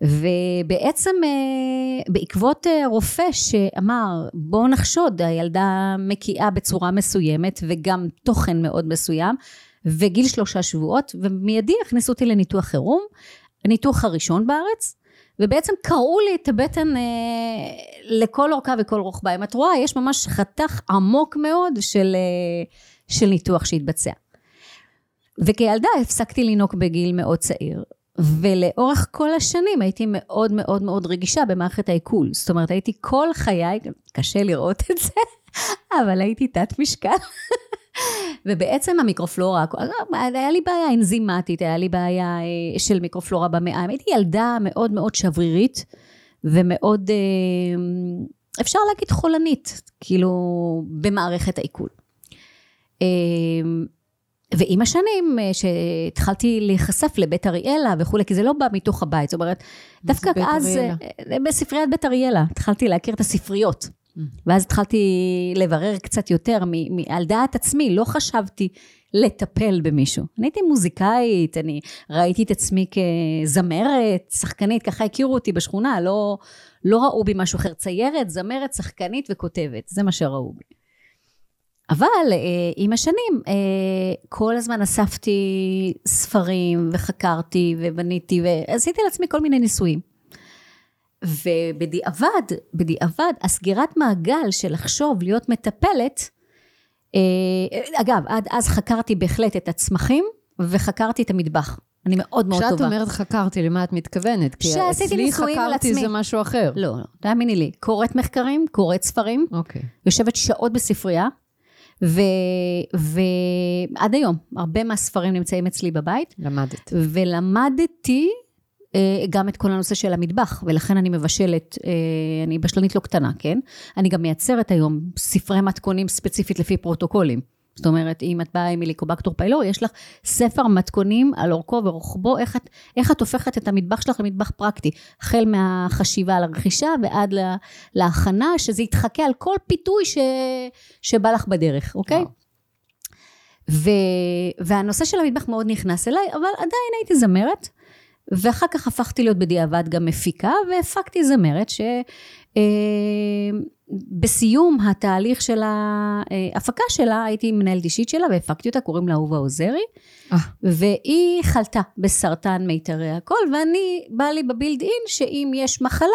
ובעצם אה, בעקבות אה, רופא שאמר בואו נחשוד, הילדה מקיאה בצורה מסוימת וגם תוכן מאוד מסוים, וגיל שלושה שבועות, ומיידי הכניסו אותי לניתוח חירום, הניתוח הראשון בארץ, ובעצם קראו לי את הבטן אה, לכל אורכה וכל רוחבה. אם את רואה, יש ממש חתך עמוק מאוד של, אה, של ניתוח שהתבצע. וכילדה הפסקתי לנהוג בגיל מאוד צעיר, ולאורך כל השנים הייתי מאוד מאוד מאוד רגישה במערכת העיכול. זאת אומרת, הייתי כל חיי, קשה לראות את זה, אבל הייתי תת משקל. ובעצם המיקרופלורה, היה לי בעיה אנזימטית, היה לי בעיה אה, של מיקרופלורה במעיים. הייתי ילדה מאוד מאוד שברירית ומאוד, אה, אפשר להגיד חולנית, כאילו, במערכת העיכול. אה, ועם השנים, שהתחלתי להיחשף לבית אריאלה וכולי, כי זה לא בא מתוך הבית, זאת אומרת, דווקא אז, בספריית בית אריאלה, התחלתי להכיר את הספריות. ואז התחלתי לברר קצת יותר על דעת עצמי, לא חשבתי לטפל במישהו. אני הייתי מוזיקאית, אני ראיתי את עצמי כזמרת, שחקנית, ככה הכירו אותי בשכונה, לא, לא ראו בי משהו אחר. ציירת, זמרת, שחקנית וכותבת, זה מה שראו בי. אבל אה, עם השנים, אה, כל הזמן אספתי ספרים וחקרתי ובניתי ועשיתי לעצמי כל מיני ניסויים. ובדיעבד, בדיעבד, הסגירת מעגל של לחשוב להיות מטפלת, אה, אגב, עד אז חקרתי בהחלט את הצמחים וחקרתי את המטבח. אני מאוד מאוד טובה. כשאת אומרת חקרתי, למה את מתכוונת? כי אצלי חקרתי זה משהו אחר. לא, לא, תאמיני לי. קוראת מחקרים, קוראת ספרים, אוקיי. יושבת שעות בספרייה, ועד היום, הרבה מהספרים נמצאים אצלי בבית. למדת. ולמדתי גם את כל הנושא של המטבח, ולכן אני מבשלת, אה, אני בשלנית לא קטנה, כן? אני גם מייצרת היום ספרי מתכונים ספציפית לפי פרוטוקולים. זאת אומרת, אם את באה עם מיליקובקטור פיילור, יש לך ספר מתכונים על אורכו ורוחבו, איך את, איך את הופכת את המטבח שלך למטבח פרקטי. החל מהחשיבה על הרכישה ועד לה, להכנה, שזה יתחכה על כל פיתוי ש, שבא לך בדרך, אוקיי? ו, והנושא של המטבח מאוד נכנס אליי, אבל עדיין הייתי זמרת. ואחר כך הפכתי להיות בדיעבד גם מפיקה, והפקתי זמרת שבסיום אה, התהליך של ההפקה שלה, הייתי מנהלת אישית שלה והפקתי אותה, קוראים לה אהובה עוזרי, אה. והיא חלתה בסרטן מיתרי הקול, ואני, בא לי בבילד אין שאם יש מחלה,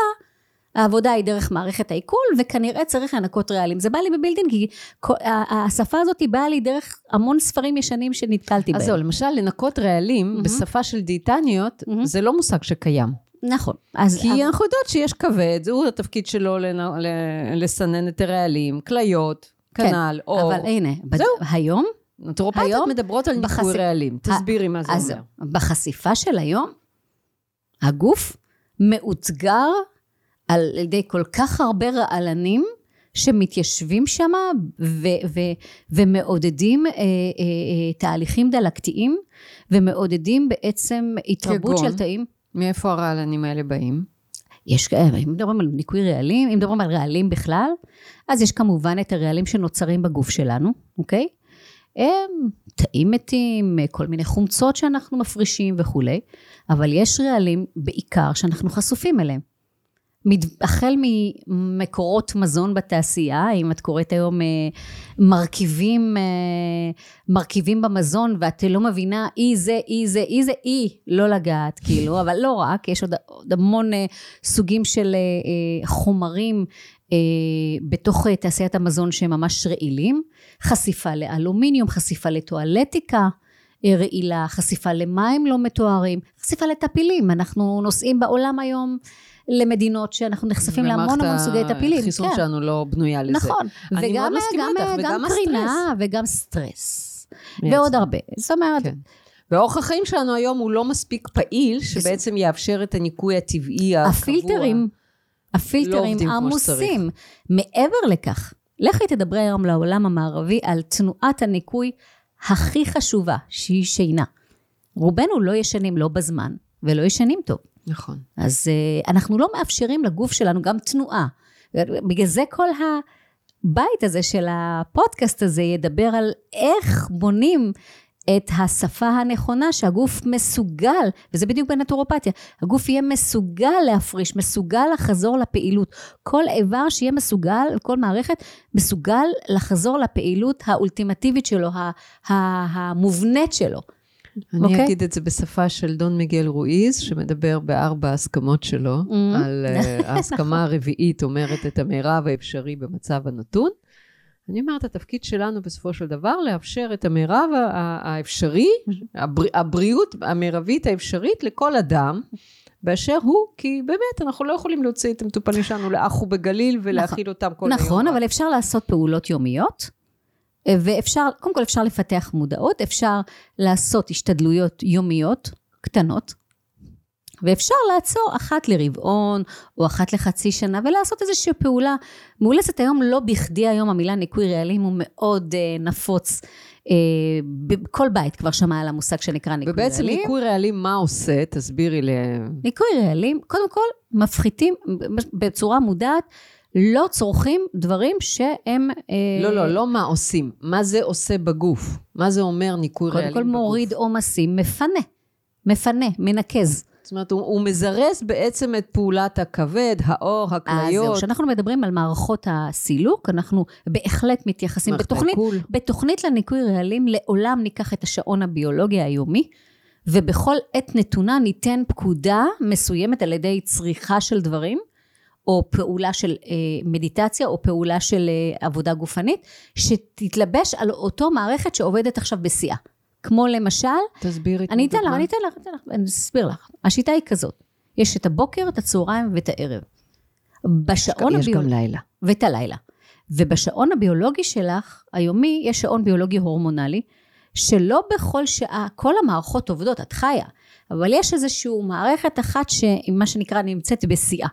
העבודה היא דרך מערכת העיכול, וכנראה צריך לנקות רעלים. זה בא לי בבילדין, כי השפה הזאת באה לי דרך המון ספרים ישנים שנתקלתי בהם. אז זהו, למשל, לנקות רעלים mm-hmm. בשפה של דיאטניות, mm-hmm. זה לא מושג שקיים. נכון. אז כי אבל... אנחנו יודעות שיש כבד, זהו התפקיד שלו לנ... לסנן את הרעלים, כליות, כן, כנ"ל, כן, או... אבל הנה, בד... היום... נטורופטיות מדברות על בחש... ניקוי רעלים. תסבירי מה זה אומר. בחשיפה של היום, הגוף מאותגר על ידי כל כך הרבה רעלנים שמתיישבים שם ומעודדים אה, אה, אה, תהליכים דלקתיים ומעודדים בעצם התרבות של תאים. מאיפה הרעלנים האלה באים? יש, אה, אם מדברים על ניקוי רעלים, אם מדברים על רעלים בכלל, אז יש כמובן את הרעלים שנוצרים בגוף שלנו, אוקיי? הם תאים מתים, כל מיני חומצות שאנחנו מפרישים וכולי, אבל יש רעלים בעיקר שאנחנו חשופים אליהם. החל ממקורות מזון בתעשייה, אם את קוראת היום אה, מרכיבים, אה, מרכיבים במזון ואת לא מבינה אי זה, אי זה, אי זה, אי, לא לגעת, כאילו, אבל לא רק, יש עוד, עוד המון אה, סוגים של חומרים בתוך תעשיית המזון שהם ממש רעילים, חשיפה לאלומיניום, חשיפה לטואלטיקה. רעילה, חשיפה למים לא מתוארים, חשיפה לטפילים. אנחנו נוסעים בעולם היום למדינות שאנחנו נחשפים להמון המון סוגי טפילים. ומערכת החיסון כן. שלנו לא בנויה לזה. נכון. וגם, מסכימה איתך, וגם קרינה, וגם סטרס. ועוד הרבה. זאת אומרת... כן. ואורח החיים שלנו היום הוא לא מספיק פעיל, שבעצם יאפשר את הניקוי הטבעי הקבוע. הפילטרים. הפילטרים כמו עמוסים. מעבר לכך, לכי תדברי היום לעולם המערבי על תנועת הניקוי הכי חשובה, שהיא שינה. רובנו לא ישנים לא בזמן ולא ישנים טוב. נכון. אז uh, אנחנו לא מאפשרים לגוף שלנו גם תנועה. בגלל זה כל הבית הזה של הפודקאסט הזה ידבר על איך בונים את השפה הנכונה שהגוף מסוגל, וזה בדיוק בנטורופתיה, הגוף יהיה מסוגל להפריש, מסוגל לחזור לפעילות. כל איבר שיהיה מסוגל, כל מערכת, מסוגל לחזור לפעילות האולטימטיבית שלו, המובנית שלו. אני okay. אוקיי? אגיד את זה בשפה של דון מיגל רואיז, שמדבר בארבע ההסכמות שלו, mm-hmm. על uh, ההסכמה הרביעית אומרת את המרב האפשרי במצב הנתון. אני אומרת, התפקיד שלנו בסופו של דבר לאפשר את המרב האפשרי, הבר, הבריאות המרבית האפשרית לכל אדם. באשר הוא, כי באמת, אנחנו לא יכולים להוציא את המטופלים שלנו לאחו בגליל ולהאכיל נכון, אותם כל נכון, היום. נכון, אבל אפשר לעשות פעולות יומיות, ואפשר, קודם כל אפשר לפתח מודעות, אפשר לעשות השתדלויות יומיות קטנות, ואפשר לעצור אחת לרבעון או אחת לחצי שנה ולעשות איזושהי פעולה מאולצת. היום לא בכדי היום המילה ניקוי רעלים הוא מאוד uh, נפוץ. Uh, בכל בית כבר שמע על המושג שנקרא ניקוי ובעצם רעלים. ובעצם ניקוי רעלים מה עושה? תסבירי לי. ניקוי רעלים, קודם כל מפחיתים בצורה מודעת. לא צורכים דברים שהם... אה, לא, לא, לא מה עושים. מה זה עושה בגוף? מה זה אומר ניקוי רעלים בגוף? קודם כל מוריד עומסים, מפנה. מפנה, מנקז. זאת אומרת, הוא, הוא מזרז בעצם את פעולת הכבד, האור, הכליות. אז זהו, כשאנחנו מדברים על מערכות הסילוק, אנחנו בהחלט מתייחסים בתוכנית, בתוכנית לניקוי רעלים, לעולם ניקח את השעון הביולוגי היומי, ובכל עת נתונה ניתן פקודה מסוימת על ידי צריכה של דברים, או פעולה של אה, מדיטציה, או פעולה של אה, עבודה גופנית, שתתלבש על אותו מערכת שעובדת עכשיו בשיאה. כמו למשל... תסבירי את אני אתן לך, אני אתן לך, אתן לך, אני אסביר לך. השיטה היא כזאת, יש את הבוקר, את הצהריים ואת הערב. בשעון הביולוגי... יש גם לילה. ואת הלילה. ובשעון הביולוגי שלך, היומי, יש שעון ביולוגי הורמונלי, שלא בכל שעה, כל המערכות עובדות, את חיה, אבל יש איזושהי מערכת אחת שמה שנקרא נמצאת בשיאה.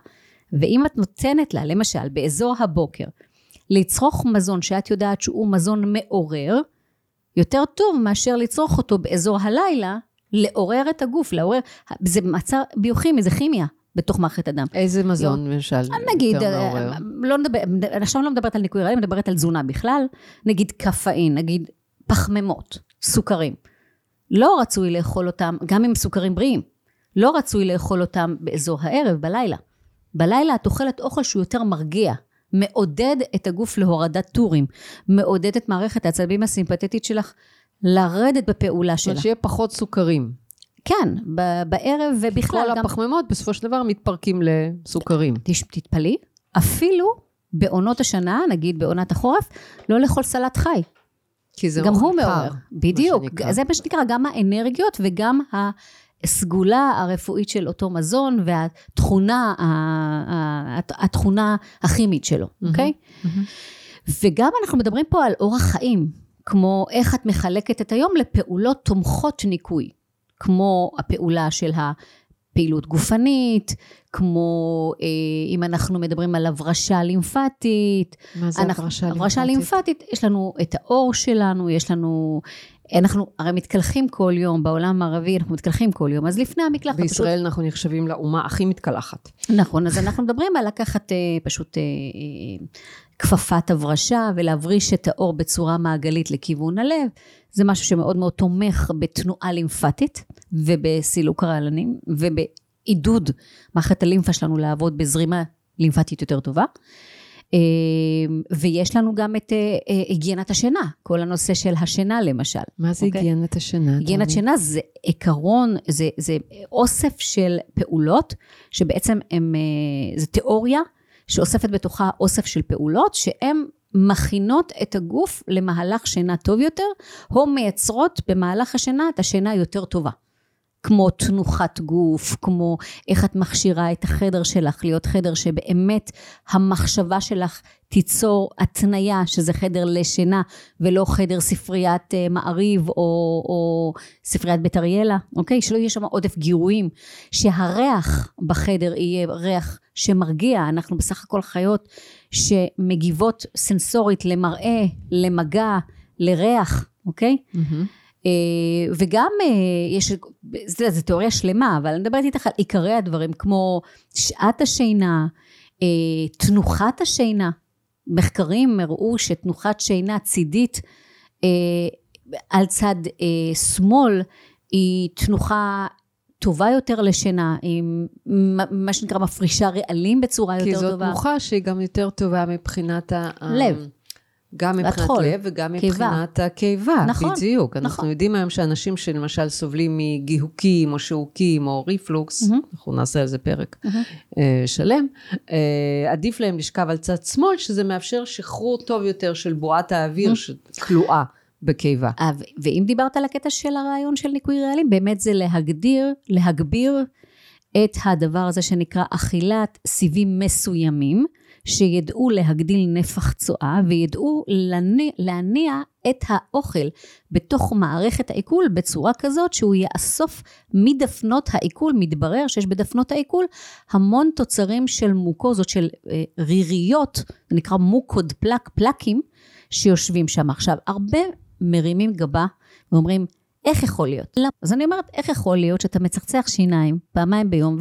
ואם את נותנת לה, למשל, באזור הבוקר, לצרוך מזון שאת יודעת שהוא מזון מעורר, יותר טוב מאשר לצרוך אותו באזור הלילה, לעורר את הגוף, לעורר, זה מצב ביוכימי, זה כימיה. בתוך מערכת הדם. איזה מזון, למשל, נגיד, אה, לא נדבר, עכשיו לא מדברת על ניקוי רעלים, מדברת על תזונה בכלל. נגיד קפאין, נגיד פחמימות, סוכרים. לא רצוי לאכול אותם, גם עם סוכרים בריאים, לא רצוי לאכול אותם באזור הערב, בלילה. בלילה את אוכלת אוכל שהוא יותר מרגיע, מעודד את הגוף להורדת טורים, מעודד את מערכת העצבים הסימפטית שלך לרדת בפעולה שלה. שיהיה פחות סוכרים. כן, בערב ובכלל כל גם... כל הפחמימות בסופו של דבר מתפרקים לסוכרים. תתפלאי, אפילו בעונות השנה, נגיד בעונת החורף, לא לאכול סלט חי. כי זה גם הוא מעורר. בדיוק, זה מה שנקרא, גם האנרגיות וגם הסגולה הרפואית של אותו מזון והתכונה, התכונה הכימית שלו, אוקיי? Mm-hmm. Okay? Mm-hmm. וגם אנחנו מדברים פה על אורח חיים, כמו איך את מחלקת את היום לפעולות תומכות ניקוי, כמו הפעולה של הפעילות גופנית, כמו אה, אם אנחנו מדברים על הברשה לימפטית. מה זה הברשה לימפטית? הברשה לימפטית, יש לנו את האור שלנו, יש לנו אנחנו הרי מתקלחים כל יום, בעולם הערבי אנחנו מתקלחים כל יום, אז לפני המקלחת בישראל פשוט... אנחנו נחשבים לאומה הכי מתקלחת. נכון, אז אנחנו מדברים על לקחת אה, פשוט אה, אה, כפפת הברשה ולהבריש את האור בצורה מעגלית לכיוון הלב. זה משהו שמאוד מאוד תומך בתנועה לימפטית ובסילוק רעלנים ובעידוד מערכת הלימפה שלנו לעבוד בזרימה לימפטית יותר טובה. אמ, ויש לנו גם את אה, אה, היגיינת השינה, כל הנושא של השינה למשל. מה זה אוקיי? היגיינת השינה? היגיינת שינה זה עיקרון, זה, זה אוסף של פעולות, שבעצם הם, אה, זה תיאוריה שאוספת בתוכה אוסף של פעולות, שהן מכינות את הגוף למהלך שינה טוב יותר, או מייצרות במהלך השינה את השינה היותר טובה. כמו תנוחת גוף, כמו איך את מכשירה את החדר שלך להיות חדר שבאמת המחשבה שלך תיצור התניה שזה חדר לשינה ולא חדר ספריית אה, מעריב או, או ספריית בית אריאלה, אוקיי? שלא יהיה שם עודף גירויים, שהריח בחדר יהיה ריח שמרגיע, אנחנו בסך הכל חיות שמגיבות סנסורית למראה, למגע, לריח, אוקיי? אה, וגם אה, יש, זה תיאוריה שלמה, אבל אני מדברת איתך על עיקרי הדברים, כמו שעת השינה, אה, תנוחת השינה. מחקרים הראו שתנוחת שינה צידית על צד שמאל היא תנוחה טובה יותר לשינה, היא מה שנקרא מפרישה רעלים בצורה יותר טובה. כי זאת תנוחה שהיא גם יותר טובה מבחינת ה... לב. גם מבחינת והטחול, לב וגם קיבה. מבחינת הקיבה, נכון, בדיוק. אנחנו נכון. יודעים היום שאנשים שלמשל סובלים מגיהוקים או שעוקים או ריפלוקס, מהמם. אנחנו נעשה על זה פרק. אה, שלם, אה, עדיף להם לשכב על צד שמאל, שזה מאפשר שחרור טוב יותר של בועת האוויר שכלואה בקיבה. אה, ואם דיברת על הקטע של הרעיון של ניקוי רעלים, באמת זה להגדיר, להגביר את הדבר הזה שנקרא אכילת סיבים מסוימים, שידעו להגדיל נפח צואה וידעו להניע, להניע את האוכל בתוך מערכת העיכול בצורה כזאת שהוא יאסוף מדפנות העיכול, מתברר שיש בדפנות העיכול המון תוצרים של מוקוזות, של אה, ריריות, זה נקרא מוקוד פלק, פלקים, שיושבים שם. עכשיו, הרבה מרימים גבה ואומרים, איך יכול להיות? למ- אז אני אומרת, איך יכול להיות שאתה מצחצח שיניים פעמיים ביום,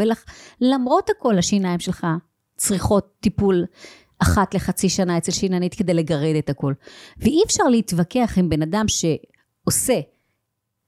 ולמרות הכל השיניים שלך צריכות טיפול אחת לחצי שנה אצל שיננית כדי לגרד את הכל. ואי אפשר להתווכח עם בן אדם שעושה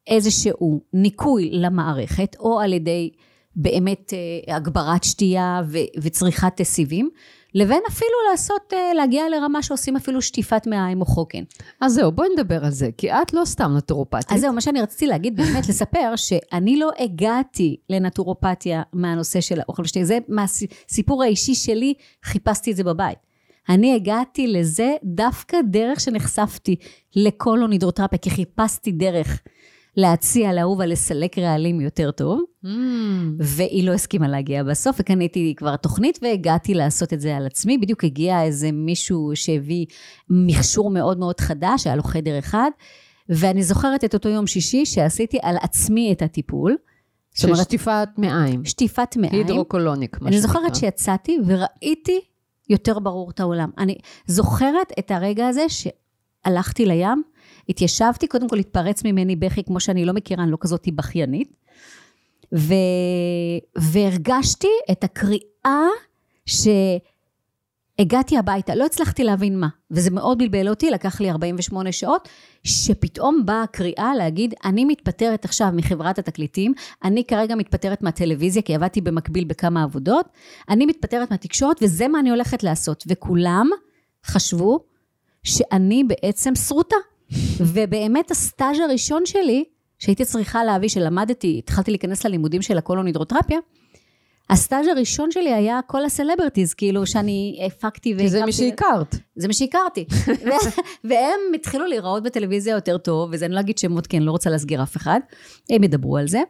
איזשהו ניקוי למערכת, או על ידי באמת אה, הגברת שתייה ו- וצריכת סיבים, לבין אפילו לעשות, אה, להגיע לרמה שעושים אפילו שטיפת מעיים או חוקן. אז זהו, בואי נדבר על זה, כי את לא סתם נטורופטית. אז זהו, מה שאני רציתי להגיד, באמת לספר, שאני לא הגעתי לנטורופתיה מהנושא של האוכל ושתי, זה מהסיפור האישי שלי, חיפשתי את זה בבית. אני הגעתי לזה דווקא דרך שנחשפתי הידרותרפיה, כי חיפשתי דרך להציע לאהובה לסלק רעלים יותר טוב, Mm, והיא לא הסכימה להגיע בסוף, וקניתי כבר תוכנית והגעתי לעשות את זה על עצמי. בדיוק הגיע איזה מישהו שהביא מכשור מאוד מאוד חדש, היה לו חדר אחד, ואני זוכרת את אותו יום שישי שעשיתי על עצמי את הטיפול. של אומרת, שטיפת מעיים. שטיפת מעיים. הידרוקולוניק, מה אני שנקרא. זוכרת שיצאתי וראיתי יותר ברור את העולם. אני זוכרת את הרגע הזה שהלכתי לים, התיישבתי, קודם כל התפרץ ממני בכי, כמו שאני לא מכירה, אני לא כזאת בכיינית, ו... והרגשתי את הקריאה שהגעתי הביתה, לא הצלחתי להבין מה, וזה מאוד בלבל אותי, לקח לי 48 שעות, שפתאום באה הקריאה להגיד, אני מתפטרת עכשיו מחברת התקליטים, אני כרגע מתפטרת מהטלוויזיה, כי עבדתי במקביל בכמה עבודות, אני מתפטרת מהתקשורת, וזה מה אני הולכת לעשות. וכולם חשבו שאני בעצם שרוטה. ובאמת הסטאז' הראשון שלי, שהייתי צריכה להביא, שלמדתי, התחלתי להיכנס ללימודים של הקולון הידרותרפיה, הסטאז' הראשון שלי היה כל הסלבריטיז, כאילו שאני הפקתי כי זה מי והקמתי- שהכרת. זה מה שהכרתי. והם התחילו להיראות בטלוויזיה יותר טוב, וזה אני לא אגיד שמות, כי אני לא רוצה להסגיר אף אחד, הם ידברו על זה.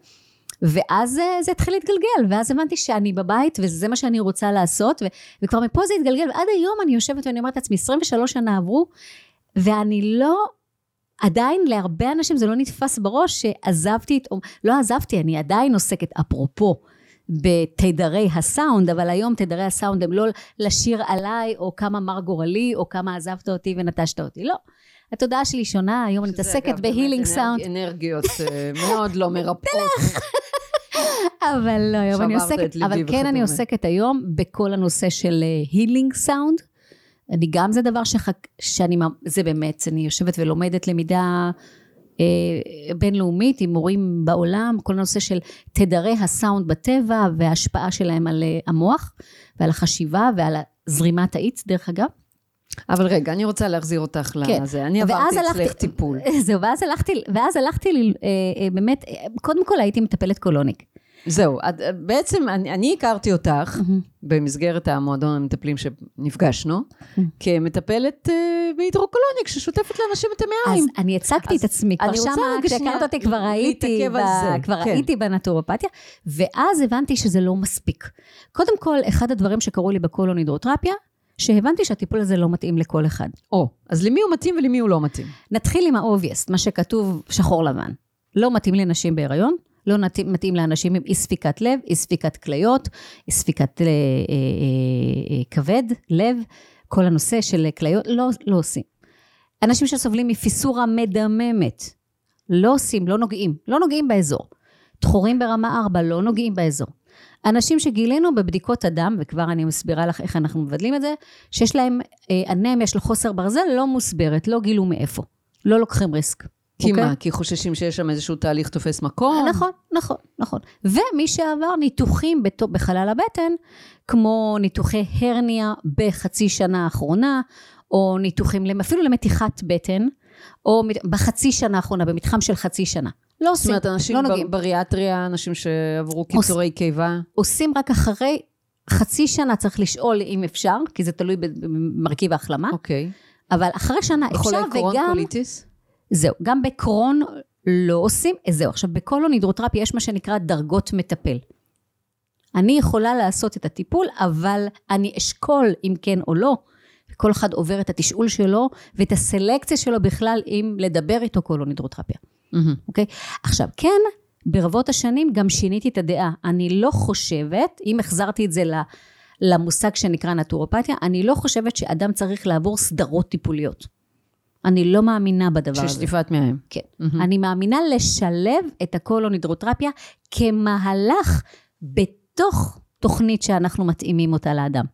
ואז אה, זה התחיל להתגלגל, ואז הבנתי שאני בבית, וזה מה שאני רוצה לעשות, ו- וכבר מפה זה התגלגל, ועד היום אני יושבת ואני אומרת לעצמי, 23 שנה עברו, ואני לא, עדיין להרבה אנשים זה לא נתפס בראש שעזבתי את, לא עזבתי, אני עדיין עוסקת, אפרופו, בתדרי הסאונד, אבל היום תדרי הסאונד הם לא לשיר עליי, או כמה מר גורלי, או כמה עזבת אותי ונטשת אותי, לא. התודעה שלי שונה, היום אני מתעסקת ב healing sound, אנרגיות אה, מאוד לא מרפאות. אבל לא, היום אני עוסקת, אבל כן אני. עוסקת היום בכל הנושא של healing sound. אני גם זה דבר שחק... שאני, זה באמת, אני יושבת ולומדת למידה אה, בינלאומית עם מורים בעולם, כל הנושא של תדרי הסאונד בטבע וההשפעה שלהם על אה, המוח ועל החשיבה ועל זרימת האיץ, דרך אגב. אבל רגע, אני רוצה להחזיר אותך כן. לזה. אני עברתי הלכתי- אצלך טיפול. זהו, ואז הלכתי, ואז הלכתי אה, אה, באמת, אה, קודם כל הייתי מטפלת קולוניק. זהו, את- בעצם אני, אני הכרתי אותך במסגרת המועדון המטפלים שנפגשנו, כמטפלת אה, בהידרוקולוניק ששוטפת לאנשים את אז המעיים. אני הצגתי אז את עצמי, כבר שמה, כשהכרת אותי כבר הייתי, ב- כבר כן. הייתי בנטורופתיה, ואז הבנתי שזה לא מספיק. קודם כל, אחד הדברים שקרו לי בקולון הידרותרפיה, שהבנתי שהטיפול הזה לא מתאים לכל אחד. או, אז למי הוא מתאים ולמי הוא לא מתאים? נתחיל עם ה-obvious, מה שכתוב שחור לבן. לא מתאים לנשים בהיריון, לא מתאים לאנשים עם אי ספיקת לב, אי ספיקת כליות, אי ספיקת אה, אה, אה, כבד, לב, כל הנושא של כליות, לא, לא עושים. אנשים שסובלים מפיסורה מדממת, לא עושים, לא נוגעים, לא נוגעים באזור. דחורים ברמה 4, לא נוגעים באזור. אנשים שגילינו בבדיקות הדם, וכבר אני מסבירה לך איך אנחנו מבדלים את זה, שיש להם אנמיה של חוסר ברזל לא מוסברת, לא גילו מאיפה. לא לוקחים ריסק. כי אוקיי? מה? כי חוששים שיש שם איזשהו תהליך תופס מקום? נכון, נכון, נכון. ומי שעבר ניתוחים בחלל הבטן, כמו ניתוחי הרניה בחצי שנה האחרונה, או ניתוחים, אפילו למתיחת בטן, או בחצי שנה האחרונה, במתחם של חצי שנה. לא עושים, לא נוגעים. זאת אומרת, אנשים לא בריאטריה, אנשים שעברו קיצורי קיבה? עושים רק אחרי חצי שנה, צריך לשאול אם אפשר, כי זה תלוי במרכיב ההחלמה. אוקיי. אבל אחרי שנה אפשר, וגם... חולי קרון קוליטיס? זהו, גם בקרון לא עושים, זהו. עכשיו, בקולון הידרותרפיה יש מה שנקרא דרגות מטפל. אני יכולה לעשות את הטיפול, אבל אני אשקול אם כן או לא. כל אחד עובר את התשאול שלו ואת הסלקציה שלו בכלל, אם לדבר איתו קולון הידרותרפיה. אוקיי? Mm-hmm. Okay? עכשיו, כן, ברבות השנים גם שיניתי את הדעה. אני לא חושבת, אם החזרתי את זה למושג שנקרא נטורופתיה, אני לא חושבת שאדם צריך לעבור סדרות טיפוליות. אני לא מאמינה בדבר הזה. של שטיפת מעיים. כן. Mm-hmm. אני מאמינה לשלב את הקולונידרוטרפיה כמהלך בתוך תוכנית שאנחנו מתאימים אותה לאדם.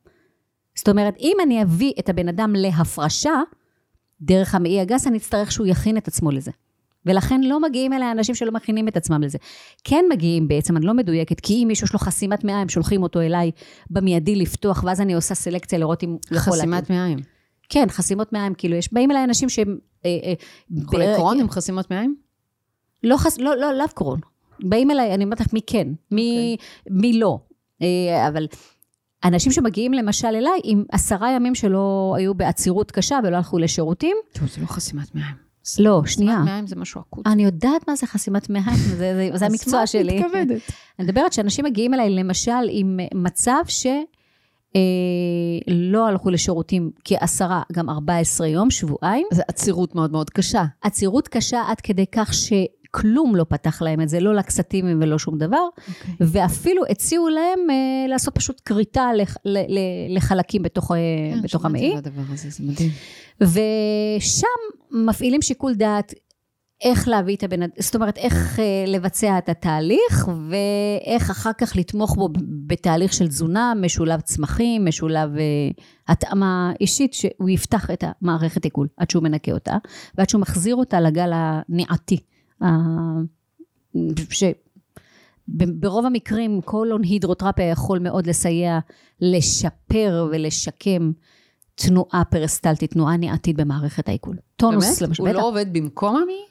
זאת אומרת, אם אני אביא את הבן אדם להפרשה, דרך המעי הגס, אני אצטרך שהוא יכין את עצמו לזה. ולכן לא מגיעים אליי אנשים שלא מכינים את עצמם לזה. כן מגיעים בעצם, אני לא מדויקת, כי אם מישהו יש לו חסימת מעיים, שולחים אותו אליי במיידי לפתוח, ואז אני עושה סלקציה לראות אם הוא יכול... חסימת מעיים. כן, חסימות מעיים, כאילו, יש, באים אליי אנשים שהם... אה, אה, חולי קרון עם חסימות מעיים? לא, חס, לא, לא, לאו קרון. באים אליי, אני אומרת לך מי כן, מי, okay. אוקיי. מי לא. אה, אבל אנשים שמגיעים למשל אליי עם עשרה ימים שלא היו בעצירות קשה ולא הלכו לשירותים. טוב, זה לא חסימת מעיים. לא, שנייה. חסימת מעיים זה משהו אקוטי. אני יודעת מה זה חסימת מעיים, זה, זה, זה המקצוע שלי. אז מה את מתכוונת? אני מדברת שאנשים מגיעים אליי למשל עם מצב ש... אה, לא הלכו לשירותים כעשרה, גם 14 יום, שבועיים. זו עצירות מאוד מאוד קשה. עצירות קשה עד כדי כך שכלום לא פתח להם את זה, לא לקסטימים ולא שום דבר, okay. אוקיי. ואפילו הציעו להם אה, לעשות פשוט כריתה לח, ל, ל, לחלקים בתוך, אה, כן, בתוך המעי. כן, שמעתי הזה, זה מדהים. ושם מפעילים שיקול דעת איך להביא את הבן אדם, זאת אומרת, איך אה, לבצע את התהליך, ואיך אחר כך לתמוך בו בתהליך של תזונה, משולב צמחים, משולב אה, התאמה אישית, שהוא יפתח את המערכת עיכול, עד שהוא מנקה אותה, ועד שהוא מחזיר אותה לגל הניעתי. שברוב המקרים קולון הידרוטרפיה יכול מאוד לסייע לשפר ולשקם תנועה פרסטלטית, תנועה ניעתית במערכת העיכול. טונוס, באמת? למשל. הוא לא עובד במקום המי?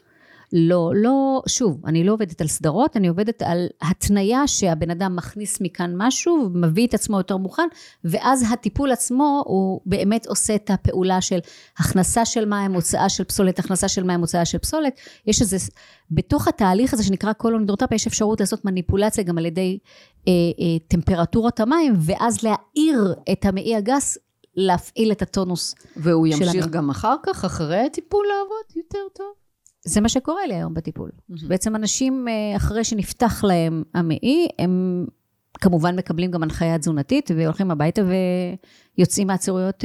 לא, לא, שוב, אני לא עובדת על סדרות, אני עובדת על התניה שהבן אדם מכניס מכאן משהו, מביא את עצמו יותר מוכן, ואז הטיפול עצמו הוא באמת עושה את הפעולה של הכנסה של מים, הוצאה של פסולת, הכנסה של מים, הוצאה של פסולת. יש איזה, בתוך התהליך הזה שנקרא קולונידרוטפיה, יש אפשרות לעשות מניפולציה גם על ידי אה, אה, טמפרטורת המים, ואז להעיר את המעי הגס להפעיל את הטונוס. והוא ימשיך גם אחר כך, אחרי הטיפול לעבוד יותר טוב? זה מה שקורה לי היום בטיפול. Mm-hmm. בעצם אנשים, אה, אחרי שנפתח להם המעי, הם כמובן מקבלים גם הנחיה תזונתית, והולכים הביתה ויוצאים מעצירויות...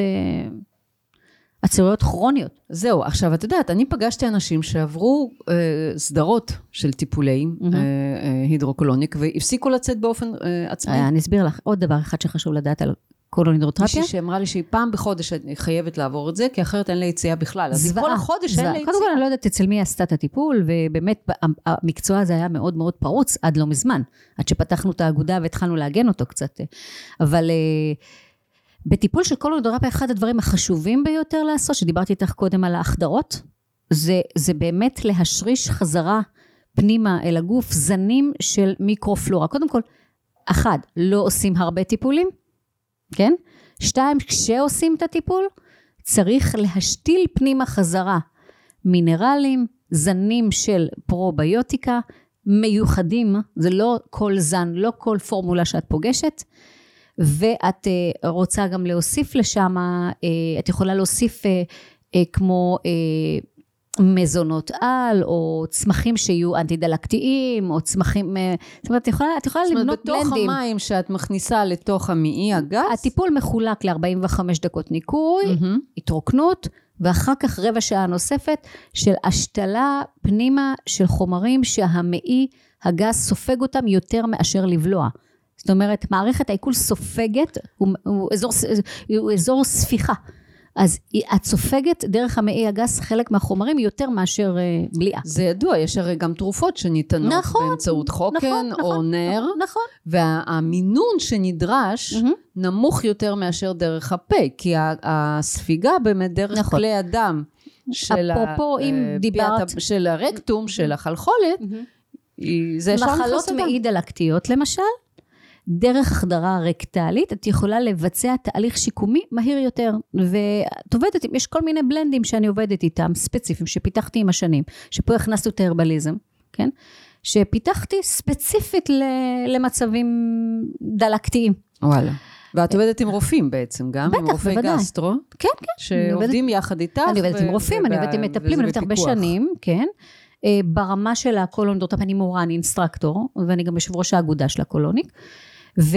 עצירויות כרוניות. זהו, עכשיו את יודעת, אני פגשתי אנשים שעברו אה, סדרות של טיפולים mm-hmm. אה, אה, הידרוקולוניק והפסיקו לצאת באופן אה, עצמאי. אה, אני אסביר לך עוד דבר אחד שחשוב לדעת על קולונידרוטרפיה? מישהי שאמרה לי שהיא פעם בחודש חייבת לעבור את זה, כי אחרת אין לה יציאה בכלל. אז כל החודש אין לה יציאה. קודם כל אני לא יודעת אצל מי עשתה את הטיפול, ובאמת המקצוע הזה היה מאוד מאוד פרוץ עד לא מזמן, עד שפתחנו את האגודה והתחלנו לעגן אותו קצת. אבל... אה, בטיפול של קולונידרפיה, אחד הדברים החשובים ביותר לעשות, שדיברתי איתך קודם על ההחדרות, זה, זה באמת להשריש חזרה פנימה אל הגוף זנים של מיקרופלורה. קודם כל, אחד, לא עושים הרבה טיפולים, כן? שתיים, כשעושים את הטיפול, צריך להשתיל פנימה חזרה מינרלים, זנים של פרוביוטיקה, מיוחדים, זה לא כל זן, לא כל פורמולה שאת פוגשת, ואת uh, רוצה גם להוסיף לשם, uh, את יכולה להוסיף uh, כמו מזונות על, או צמחים שיהיו אנטי-דלקתיים, או צמחים... אה, זאת אומרת, את יכולה, את יכולה זאת אומרת, לבנות בתוך בלנדים. המים שאת מכניסה לתוך המעי הגס, הטיפול מחולק ל-45 דקות ניקוי, מהמם. התרוקנות, ואחר כך רבע שעה נוספת של השתלה פנימה של חומרים שהמעי הגס סופג אותם יותר מאשר לבלוע. זאת אומרת, מערכת העיכול סופגת, הוא, הוא, אזור, הוא אזור ספיחה. אז את סופגת דרך המעי הגס חלק מהחומרים יותר מאשר אה, בליעה. זה ידוע, יש הרי גם תרופות שניתנות נכון, באמצעות חוקן נכון, או נכון, נר, נכון. והמינון שנדרש מהמם. נמוך יותר מאשר דרך הפה, כי ה- הספיגה באמת דרך נכון. כלי הדם של, ה- אפרופו, אם אה, דיברת- של הרקטום, של החלחולת, היא- זה ישר מחלות. מעי דלקתיות למשל, דרך החדרה רקטלית, את יכולה לבצע תהליך שיקומי מהיר יותר. ואת עובדת, עם- יש כל מיני בלנדים שאני עובדת איתם, ספציפיים, שפיתחתי עם השנים, שפה הכנסנו את ה herbalism, כן? שפיתחתי ספציפית ל- למצבים דלקתיים. וואלה. ואת עובדת עם רופאים בעצם, גם עם בטח, רופאי בוודאי. גסטרו, כן, כן. אני עובדת- שעובדים יחד איתך. אני עובדת עם ו- רופאים, אני וב- עובדת עם מטפלים, אני עובדת הרבה. שנים, כן. אה, ברמה של הקולונדוטופ, אני מורה, אני instructor, ואני גם יושב ראש האגודה של ה colonic. ו...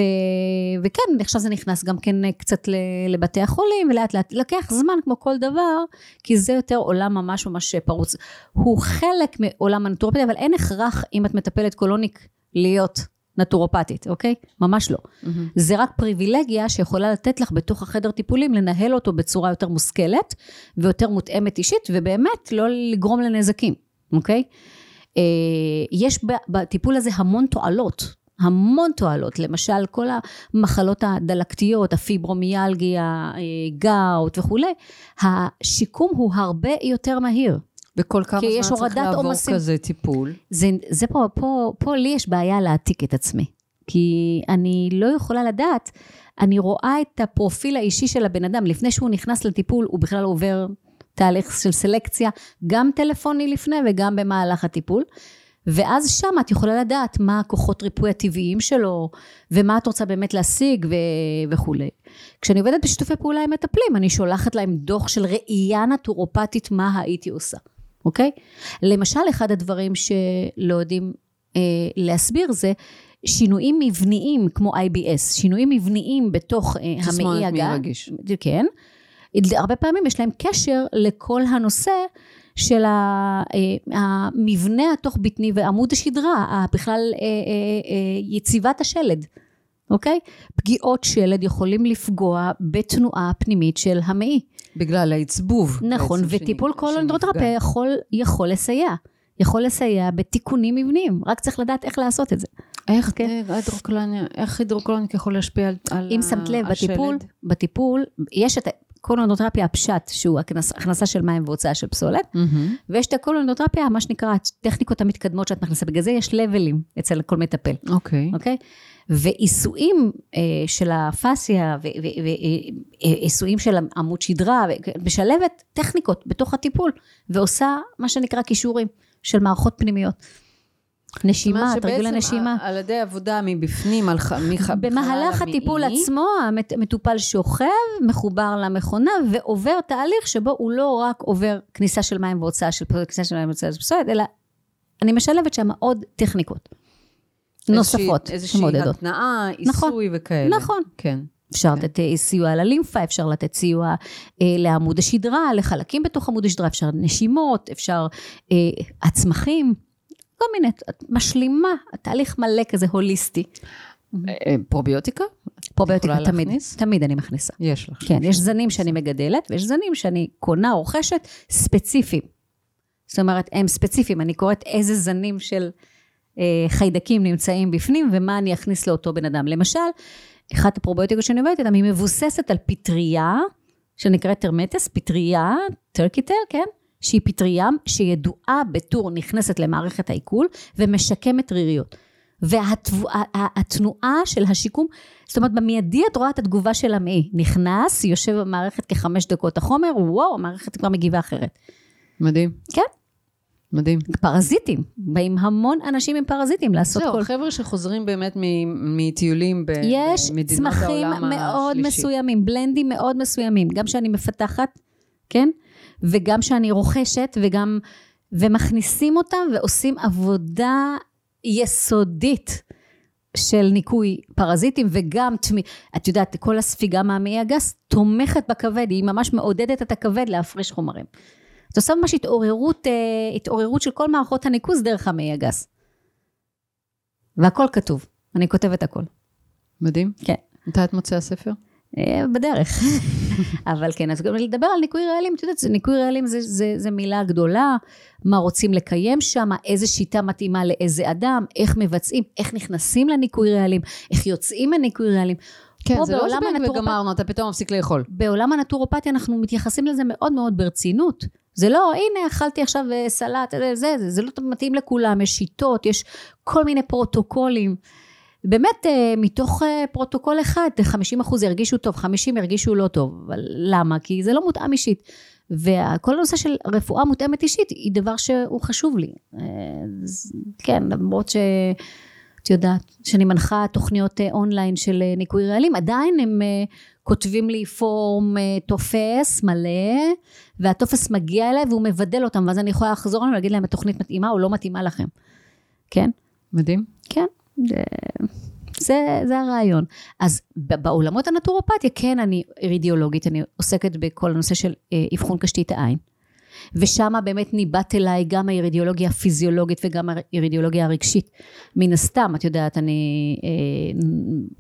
וכן, עכשיו זה נכנס גם כן אה, קצת לבתי החולים, ולאט לאט, לקח זמן כמו כל דבר, כי זה יותר עולם ממש ממש פרוץ. הוא חלק מעולם הנטורופטיה, אבל אין הכרח אם את מטפלת קולוניק להיות נטורופטית, אוקיי? ממש לא. מהמם. זה רק פריבילגיה שיכולה לתת לך בתוך החדר טיפולים לנהל אותו בצורה יותר מושכלת ויותר מותאמת אישית ובאמת לא לגרום לנזקים, אוקיי? אה, יש בטיפול הזה המון תועלות, המון תועלות, למשל כל המחלות הדלקתיות, הפיברומיאלגיה, גאוט וכולי, השיקום הוא הרבה יותר מהיר. וכל כמה זמן צריך לעבור עומסים. כזה טיפול? זה, זה פה, פה, פה לי יש בעיה להעתיק את עצמי. כי אני לא יכולה לדעת, אני רואה את הפרופיל האישי של הבן אדם, לפני שהוא נכנס לטיפול, הוא בכלל עובר תהליך של סלקציה, גם טלפוני לפני וגם במהלך הטיפול. ואז שם את יכולה לדעת מה הכוחות ריפוי הטבעיים שלו, ומה את רוצה באמת להשיג ו- וכולי. כשאני עובדת בשיתופי פעולה עם מטפלים, אני שולחת להם דוח של ראייה נטורופטית, מה הייתי עושה, אוקיי? למשל, אחד הדברים שלא יודעים אה, להסביר זה שינויים מבניים כמו IBS, שינויים מבניים בתוך אה, המעי תסמונת מעי הגה. רגיש. כן. הרבה פעמים יש להם קשר לכל הנושא של ה- אה, המבנה התוך בטני ועמוד השדרה, בכלל אה, אה, יציבת השלד, אוקיי? פגיעות שלד יכולים לפגוע בתנועה פנימית של המעי. בגלל העצבוב. נכון, וטיפול. קולונדרוטרפיה יכול, יכול לסייע. יכול לסייע בתיקונים מבניים, רק צריך לדעת איך לעשות את זה. איך כן. אה, הידרוקלוניה, איך הידרוקלוניק יכול להשפיע על על אם שמת לב? בטיפול, בטיפול, יש את הקולונדרוטרפיה הפשט, שהוא הכנס- הכנסה של מים והוצאה של פסולת, מהמם. ויש את הקולונדרוטרפיה, מה שנקרא, הטכניקות המתקדמות שאת מכניסה, בגלל זה יש לבלים אצל כל מטפל, אוקיי. אוקיי? ועיסויים אה, של הפאסיה, ועיסויים של עמוד שדרה, משלבת טכניקות בתוך הטיפול, ועושה מה שנקרא כישורים של מערכות פנימיות. נשימה, זאת אומרת תרגיל שבעצם הנשימה. על ידי עבודה מבפנים, על ח- מח- במהלך הטיפול המעי, עצמו, המטופל שוכב, מחובר למכונה, ועובר תהליך שבו הוא לא רק עובר כניסה של מים והוצאה של פסולת, כניסה של מים והוצאה של פסולת, אלא אני משלבת שם עוד טכניקות נוספות איזושהי שמעודדות. התנאה, נכון. עיסוי וכאלה. נכון. כן. אפשר לתת אה, סיוע ללימפה, אפשר לתת סיוע אה, לעמוד השדרה, לחלקים בתוך עמוד השדרה, אפשר נשימות, אפשר אה, הצמחים, כל מיני, את משלימה, תהליך מלא כזה הוליסטי. אה, פרוביוטיקה? פרוביוטיקה יכולה תמיד, להכניס? תמיד אני מכניסה. יש לך. כן, יש זנים שאני מגדלת, ויש זנים שאני קונה, רוכשת, ספציפיים. זאת אומרת, הם ספציפיים, אני קוראת איזה זנים של אה, חיידקים נמצאים בפנים, ומה אני אכניס לאותו בן אדם. למשל, אחת הפרוביוטיקות שאני עובדת איתן, היא מבוססת על פטריה, שנקראת Trametes, פטריה, turkey tail, כן? שהיא פטריה שידועה בתור נכנסת למערכת העיכול ומשקמת ריריות. והתנועה של השיקום, זאת אומרת במיידי את רואה את התגובה של המעי, נכנס, יושב במערכת כחמש דקות החומר, וואו, המערכת כבר מגיבה אחרת. מדהים. כן. מדהים. פרזיטים, באים המון אנשים עם פרזיטים לעשות זהו, כל... חבר'ה שחוזרים באמת מטיולים ב- יש במדינות צמחים העולם מאוד השלישי. מסוימים, בלנדים מאוד מסוימים, גם שאני מפתחת, כן? וגם שאני רוכשת, וגם, ומכניסים אותם ועושים עבודה יסודית. של ניקוי פרזיטים וגם, תמי, את יודעת, כל הספיגה מהמעי הגס תומכת בכבד, היא ממש מעודדת את הכבד להפריש חומרים. את עושה ממש התעוררות, אה, התעוררות של כל מערכות הניקוז דרך המעי הגס. והכל כתוב, אני כותבת הכל. מדהים. כן. מתי את מוציאה ספר? אה, בדרך. אבל כן, אז גם לדבר על ניקוי רעלים, את יודעת, ניקוי רעלים זה, זה, זה מילה גדולה, מה רוצים לקיים שם, איזה שיטה מתאימה לאיזה אדם, איך מבצעים, איך נכנסים לניקוי רעלים, איך יוצאים מניקוי רעלים. כן, זה לא הנטורופ... וגמרנו, אתה פתאום מפסיק לאכול. בעולם הנטורופתיה אנחנו מתייחסים לזה מאוד מאוד ברצינות. זה לא, הנה, אכלתי עכשיו אה, סלט, זה, זה, זה, זה לא מתאים לכולם, יש שיטות, יש כל מיני פרוטוקולים. באמת, אה, מתוך אה, פרוטוקול אחד, 50 אחוז ירגישו טוב, 50 ירגישו לא טוב. אבל למה? כי זה לא מותאם אישית. וכל הנושא של רפואה מותאמת אישית היא דבר שהוא חשוב לי. כן, למרות ש... את יודעת, שאני מנחה תוכניות אונליין של ניקוי רעלים, עדיין הם כותבים לי form טופס מלא, והטופס מגיע אליי והוא מבדל אותם, ואז אני יכולה לחזור אליהם ולהגיד להם, התוכנית מתאימה או לא מתאימה לכם. כן? מדהים. כן. זה, זה הרעיון. אז בעולמות הנטורופתיה, כן, אני אירידיאולוגית, אני עוסקת בכל הנושא של אה, אבחון קשתית העין. ושם באמת ניבט אליי גם האירידיאולוגיה הפיזיולוגית וגם האירידיאולוגיה הרגשית. מן הסתם, את יודעת, אני אה,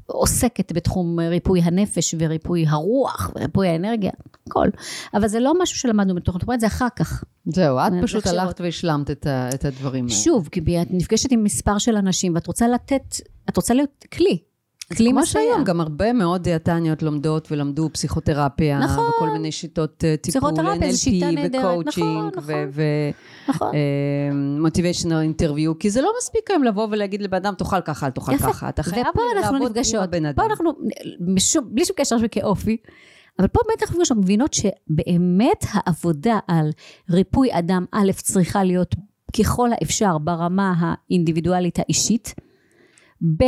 עוסקת בתחום ריפוי הנפש וריפוי הרוח וריפוי האנרגיה, הכל. אבל זה לא משהו שלמדנו בתוך התוכנית, זה אחר כך. זהו, את פשוט הלכת והשלמת את, את הדברים האלה. שוב, כי את נפגשת עם מספר של אנשים ואת רוצה לתת, את רוצה להיות כלי. כלי מסייע. כמו שהיום, גם הרבה מאוד דיאטניות לומדות ולמדו פסיכותרפיה, נכון. וכל מיני שיטות אה, טיפול, NLP וקואוצ'ינג, ומוטיביישנל אינטרוויו, נכון, נכון. כי זה לא מספיק היום לבוא ולהגיד לבן אדם, תאכל ככה, אל תאכל ככה, אתה חייב לעבוד עם הבן אדם. פה אנחנו, בלי שום קשר כאופי, אבל פה באמת אנחנו מבינות שבאמת העבודה על ריפוי אדם, א', צריכה להיות ככל האפשר ברמה האינדיבידואלית האישית, ב',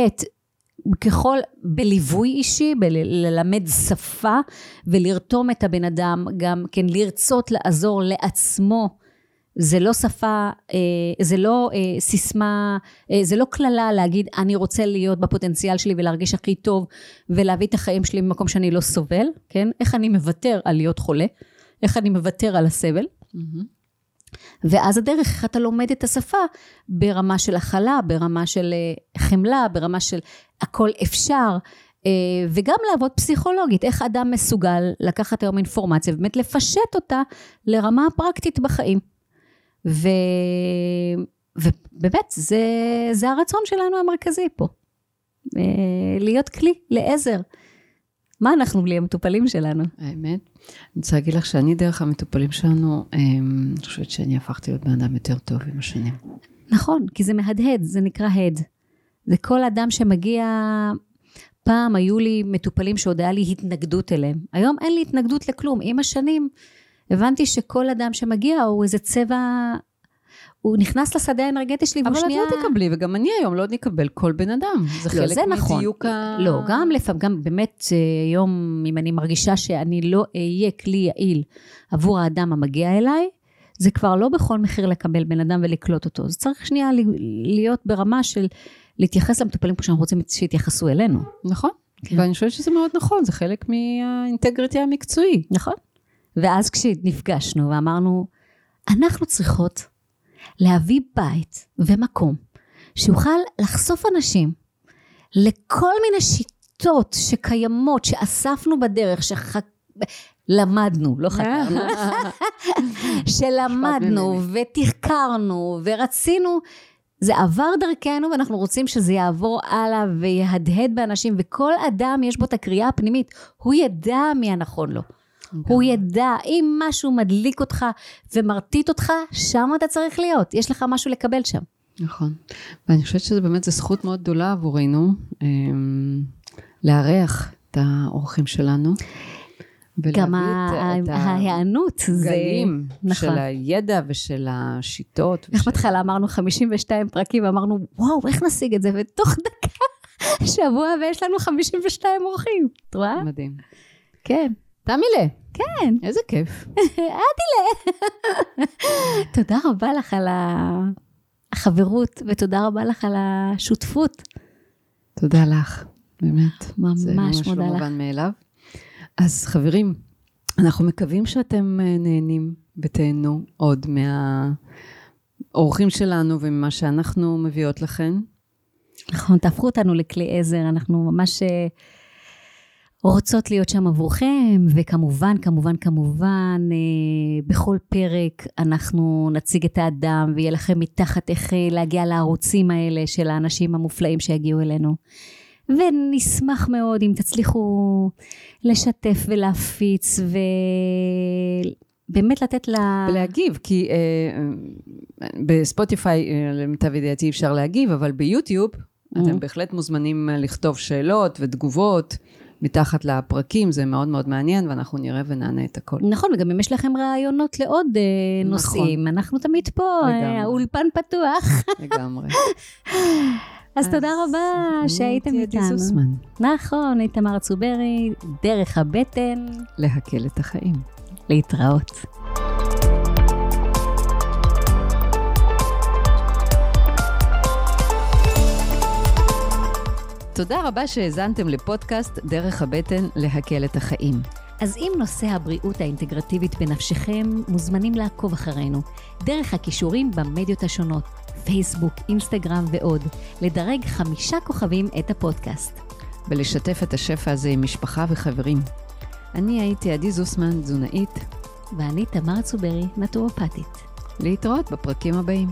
ככל, בליווי אישי, בללמד שפה ולרתום את הבן אדם גם כן לרצות לעזור לעצמו. זה לא שפה, אה, זה לא אה, סיסמה, אה, זה לא קללה להגיד אני רוצה להיות בפוטנציאל שלי ולהרגיש הכי טוב ולהביא את החיים שלי ממקום שאני לא סובל, כן? איך אני מוותר על להיות חולה, איך אני מוותר על הסבל. Mm-hmm. ואז הדרך, איך אתה לומד את השפה ברמה של הכלה, ברמה של אה, חמלה, ברמה של הכל אפשר, אה, וגם לעבוד פסיכולוגית, איך אדם מסוגל לקחת היום אינפורמציה ובאמת לפשט אותה לרמה פרקטית בחיים. ו... ובאמת, זה, זה הרצון שלנו המרכזי פה. אה, להיות כלי לעזר. מה אנחנו בלי המטופלים שלנו? האמת, אני רוצה להגיד לך שאני דרך המטופלים שלנו, אני חושבת שאני הפכתי להיות בן אדם יותר טוב עם השנים. נכון, כי זה מהדהד, זה נקרא הד. זה כל אדם שמגיע, פעם היו לי מטופלים שעוד היה לי התנגדות אליהם. היום אין לי התנגדות לכלום. עם השנים הבנתי שכל אדם שמגיע הוא איזה צבע הוא נכנס לשדה האנרגטי שלי, והוא שנייה... אבל את לא תקבלי, וגם אני היום לא נקבל כל בן אדם. זה לא, חלק זה נכון. מדיוק ה... לא, גם לפעמים, גם באמת אה, היום, אם אני מרגישה שאני לא אהיה כלי יעיל עבור האדם המגיע אליי, זה כבר לא בכל מחיר לקבל בן אדם ולקלוט אותו. זה צריך שנייה להיות ברמה של להתייחס למטופלים כמו שאנחנו רוצים שיתייחסו אלינו. נכון. כן. ואני חושבת שזה מאוד נכון, זה חלק מהאינטגריטי המקצועי. נכון. ואז כשנפגשנו ואמרנו, אנחנו צריכות להביא בית ומקום שיוכל לחשוף אנשים לכל מיני שיטות שקיימות, שאספנו בדרך, שלמדנו, לא חקרנו, שלמדנו ותחקרנו ורצינו, זה עבר דרכנו ואנחנו רוצים שזה יעבור הלאה ויהדהד באנשים וכל אדם יש בו את הקריאה הפנימית, הוא ידע מי הנכון לו. הוא ידע, אם משהו מדליק אותך ומרטיט אותך, שם אתה צריך להיות, יש לך משהו לקבל שם. נכון. ואני חושבת שזה באמת, זו זכות מאוד גדולה עבורנו, אמ, לארח את האורחים שלנו. גם ההיענות זה... גלים נכון. של הידע ושל השיטות. איך בהתחלה אמרנו 52 פרקים, ואמרנו, וואו, איך נשיג את זה? ותוך דקה, שבוע ויש לנו 52 אורחים. את רואה? מדהים. כן. תמילה. כן. איזה כיף. אדילה. תודה רבה לך על החברות, ותודה רבה לך על השותפות. תודה לך, באמת. ממש זה ממש מודה לא לך. מובן מאליו. אז חברים, אנחנו מקווים שאתם אה, נהנים ותהנו עוד מהאורחים שלנו וממה שאנחנו מביאות לכם. נכון, תהפכו אותנו לכלי עזר, אנחנו ממש אה, רוצות להיות שם עבורכם, וכמובן, כמובן, כמובן, אה, בכל פרק אנחנו נציג את האדם, ויהיה לכם מתחת איך אה, להגיע לערוצים האלה של האנשים המופלאים שיגיעו אלינו. ונשמח מאוד אם תצליחו לשתף ולהפיץ, ובאמת לתת לה... ולהגיב, כי אה, אה, בספוטיפיי, אה, למיטב ידיעתי אפשר להגיב, אבל ביוטיוב אתם בהחלט מוזמנים לכתוב שאלות ותגובות מתחת לפרקים, זה מאוד מאוד מעניין, ואנחנו נראה ונענה את הכל. נכון, וגם אם יש לכם רעיונות לעוד אה, נכון. נושאים, אנחנו תמיד פה, אה, לגמרי. האולפן פתוח. לגמרי. אז תודה רבה שהייתם איתנו. נכון, איתמר צוברי, דרך הבטן, להקל את החיים. להתראות. תודה רבה שהאזנתם לפודקאסט דרך הבטן להקל את החיים. אז אם נושא הבריאות האינטגרטיבית בנפשכם, מוזמנים לעקוב אחרינו, דרך הכישורים במדיות השונות, פייסבוק, אינסטגרם ועוד, לדרג חמישה כוכבים את הפודקאסט. ולשתף את השפע הזה עם משפחה וחברים. אני הייתי עדי זוסמן, תזונאית. ואני תמר צוברי, נטורופטית. להתראות בפרקים הבאים.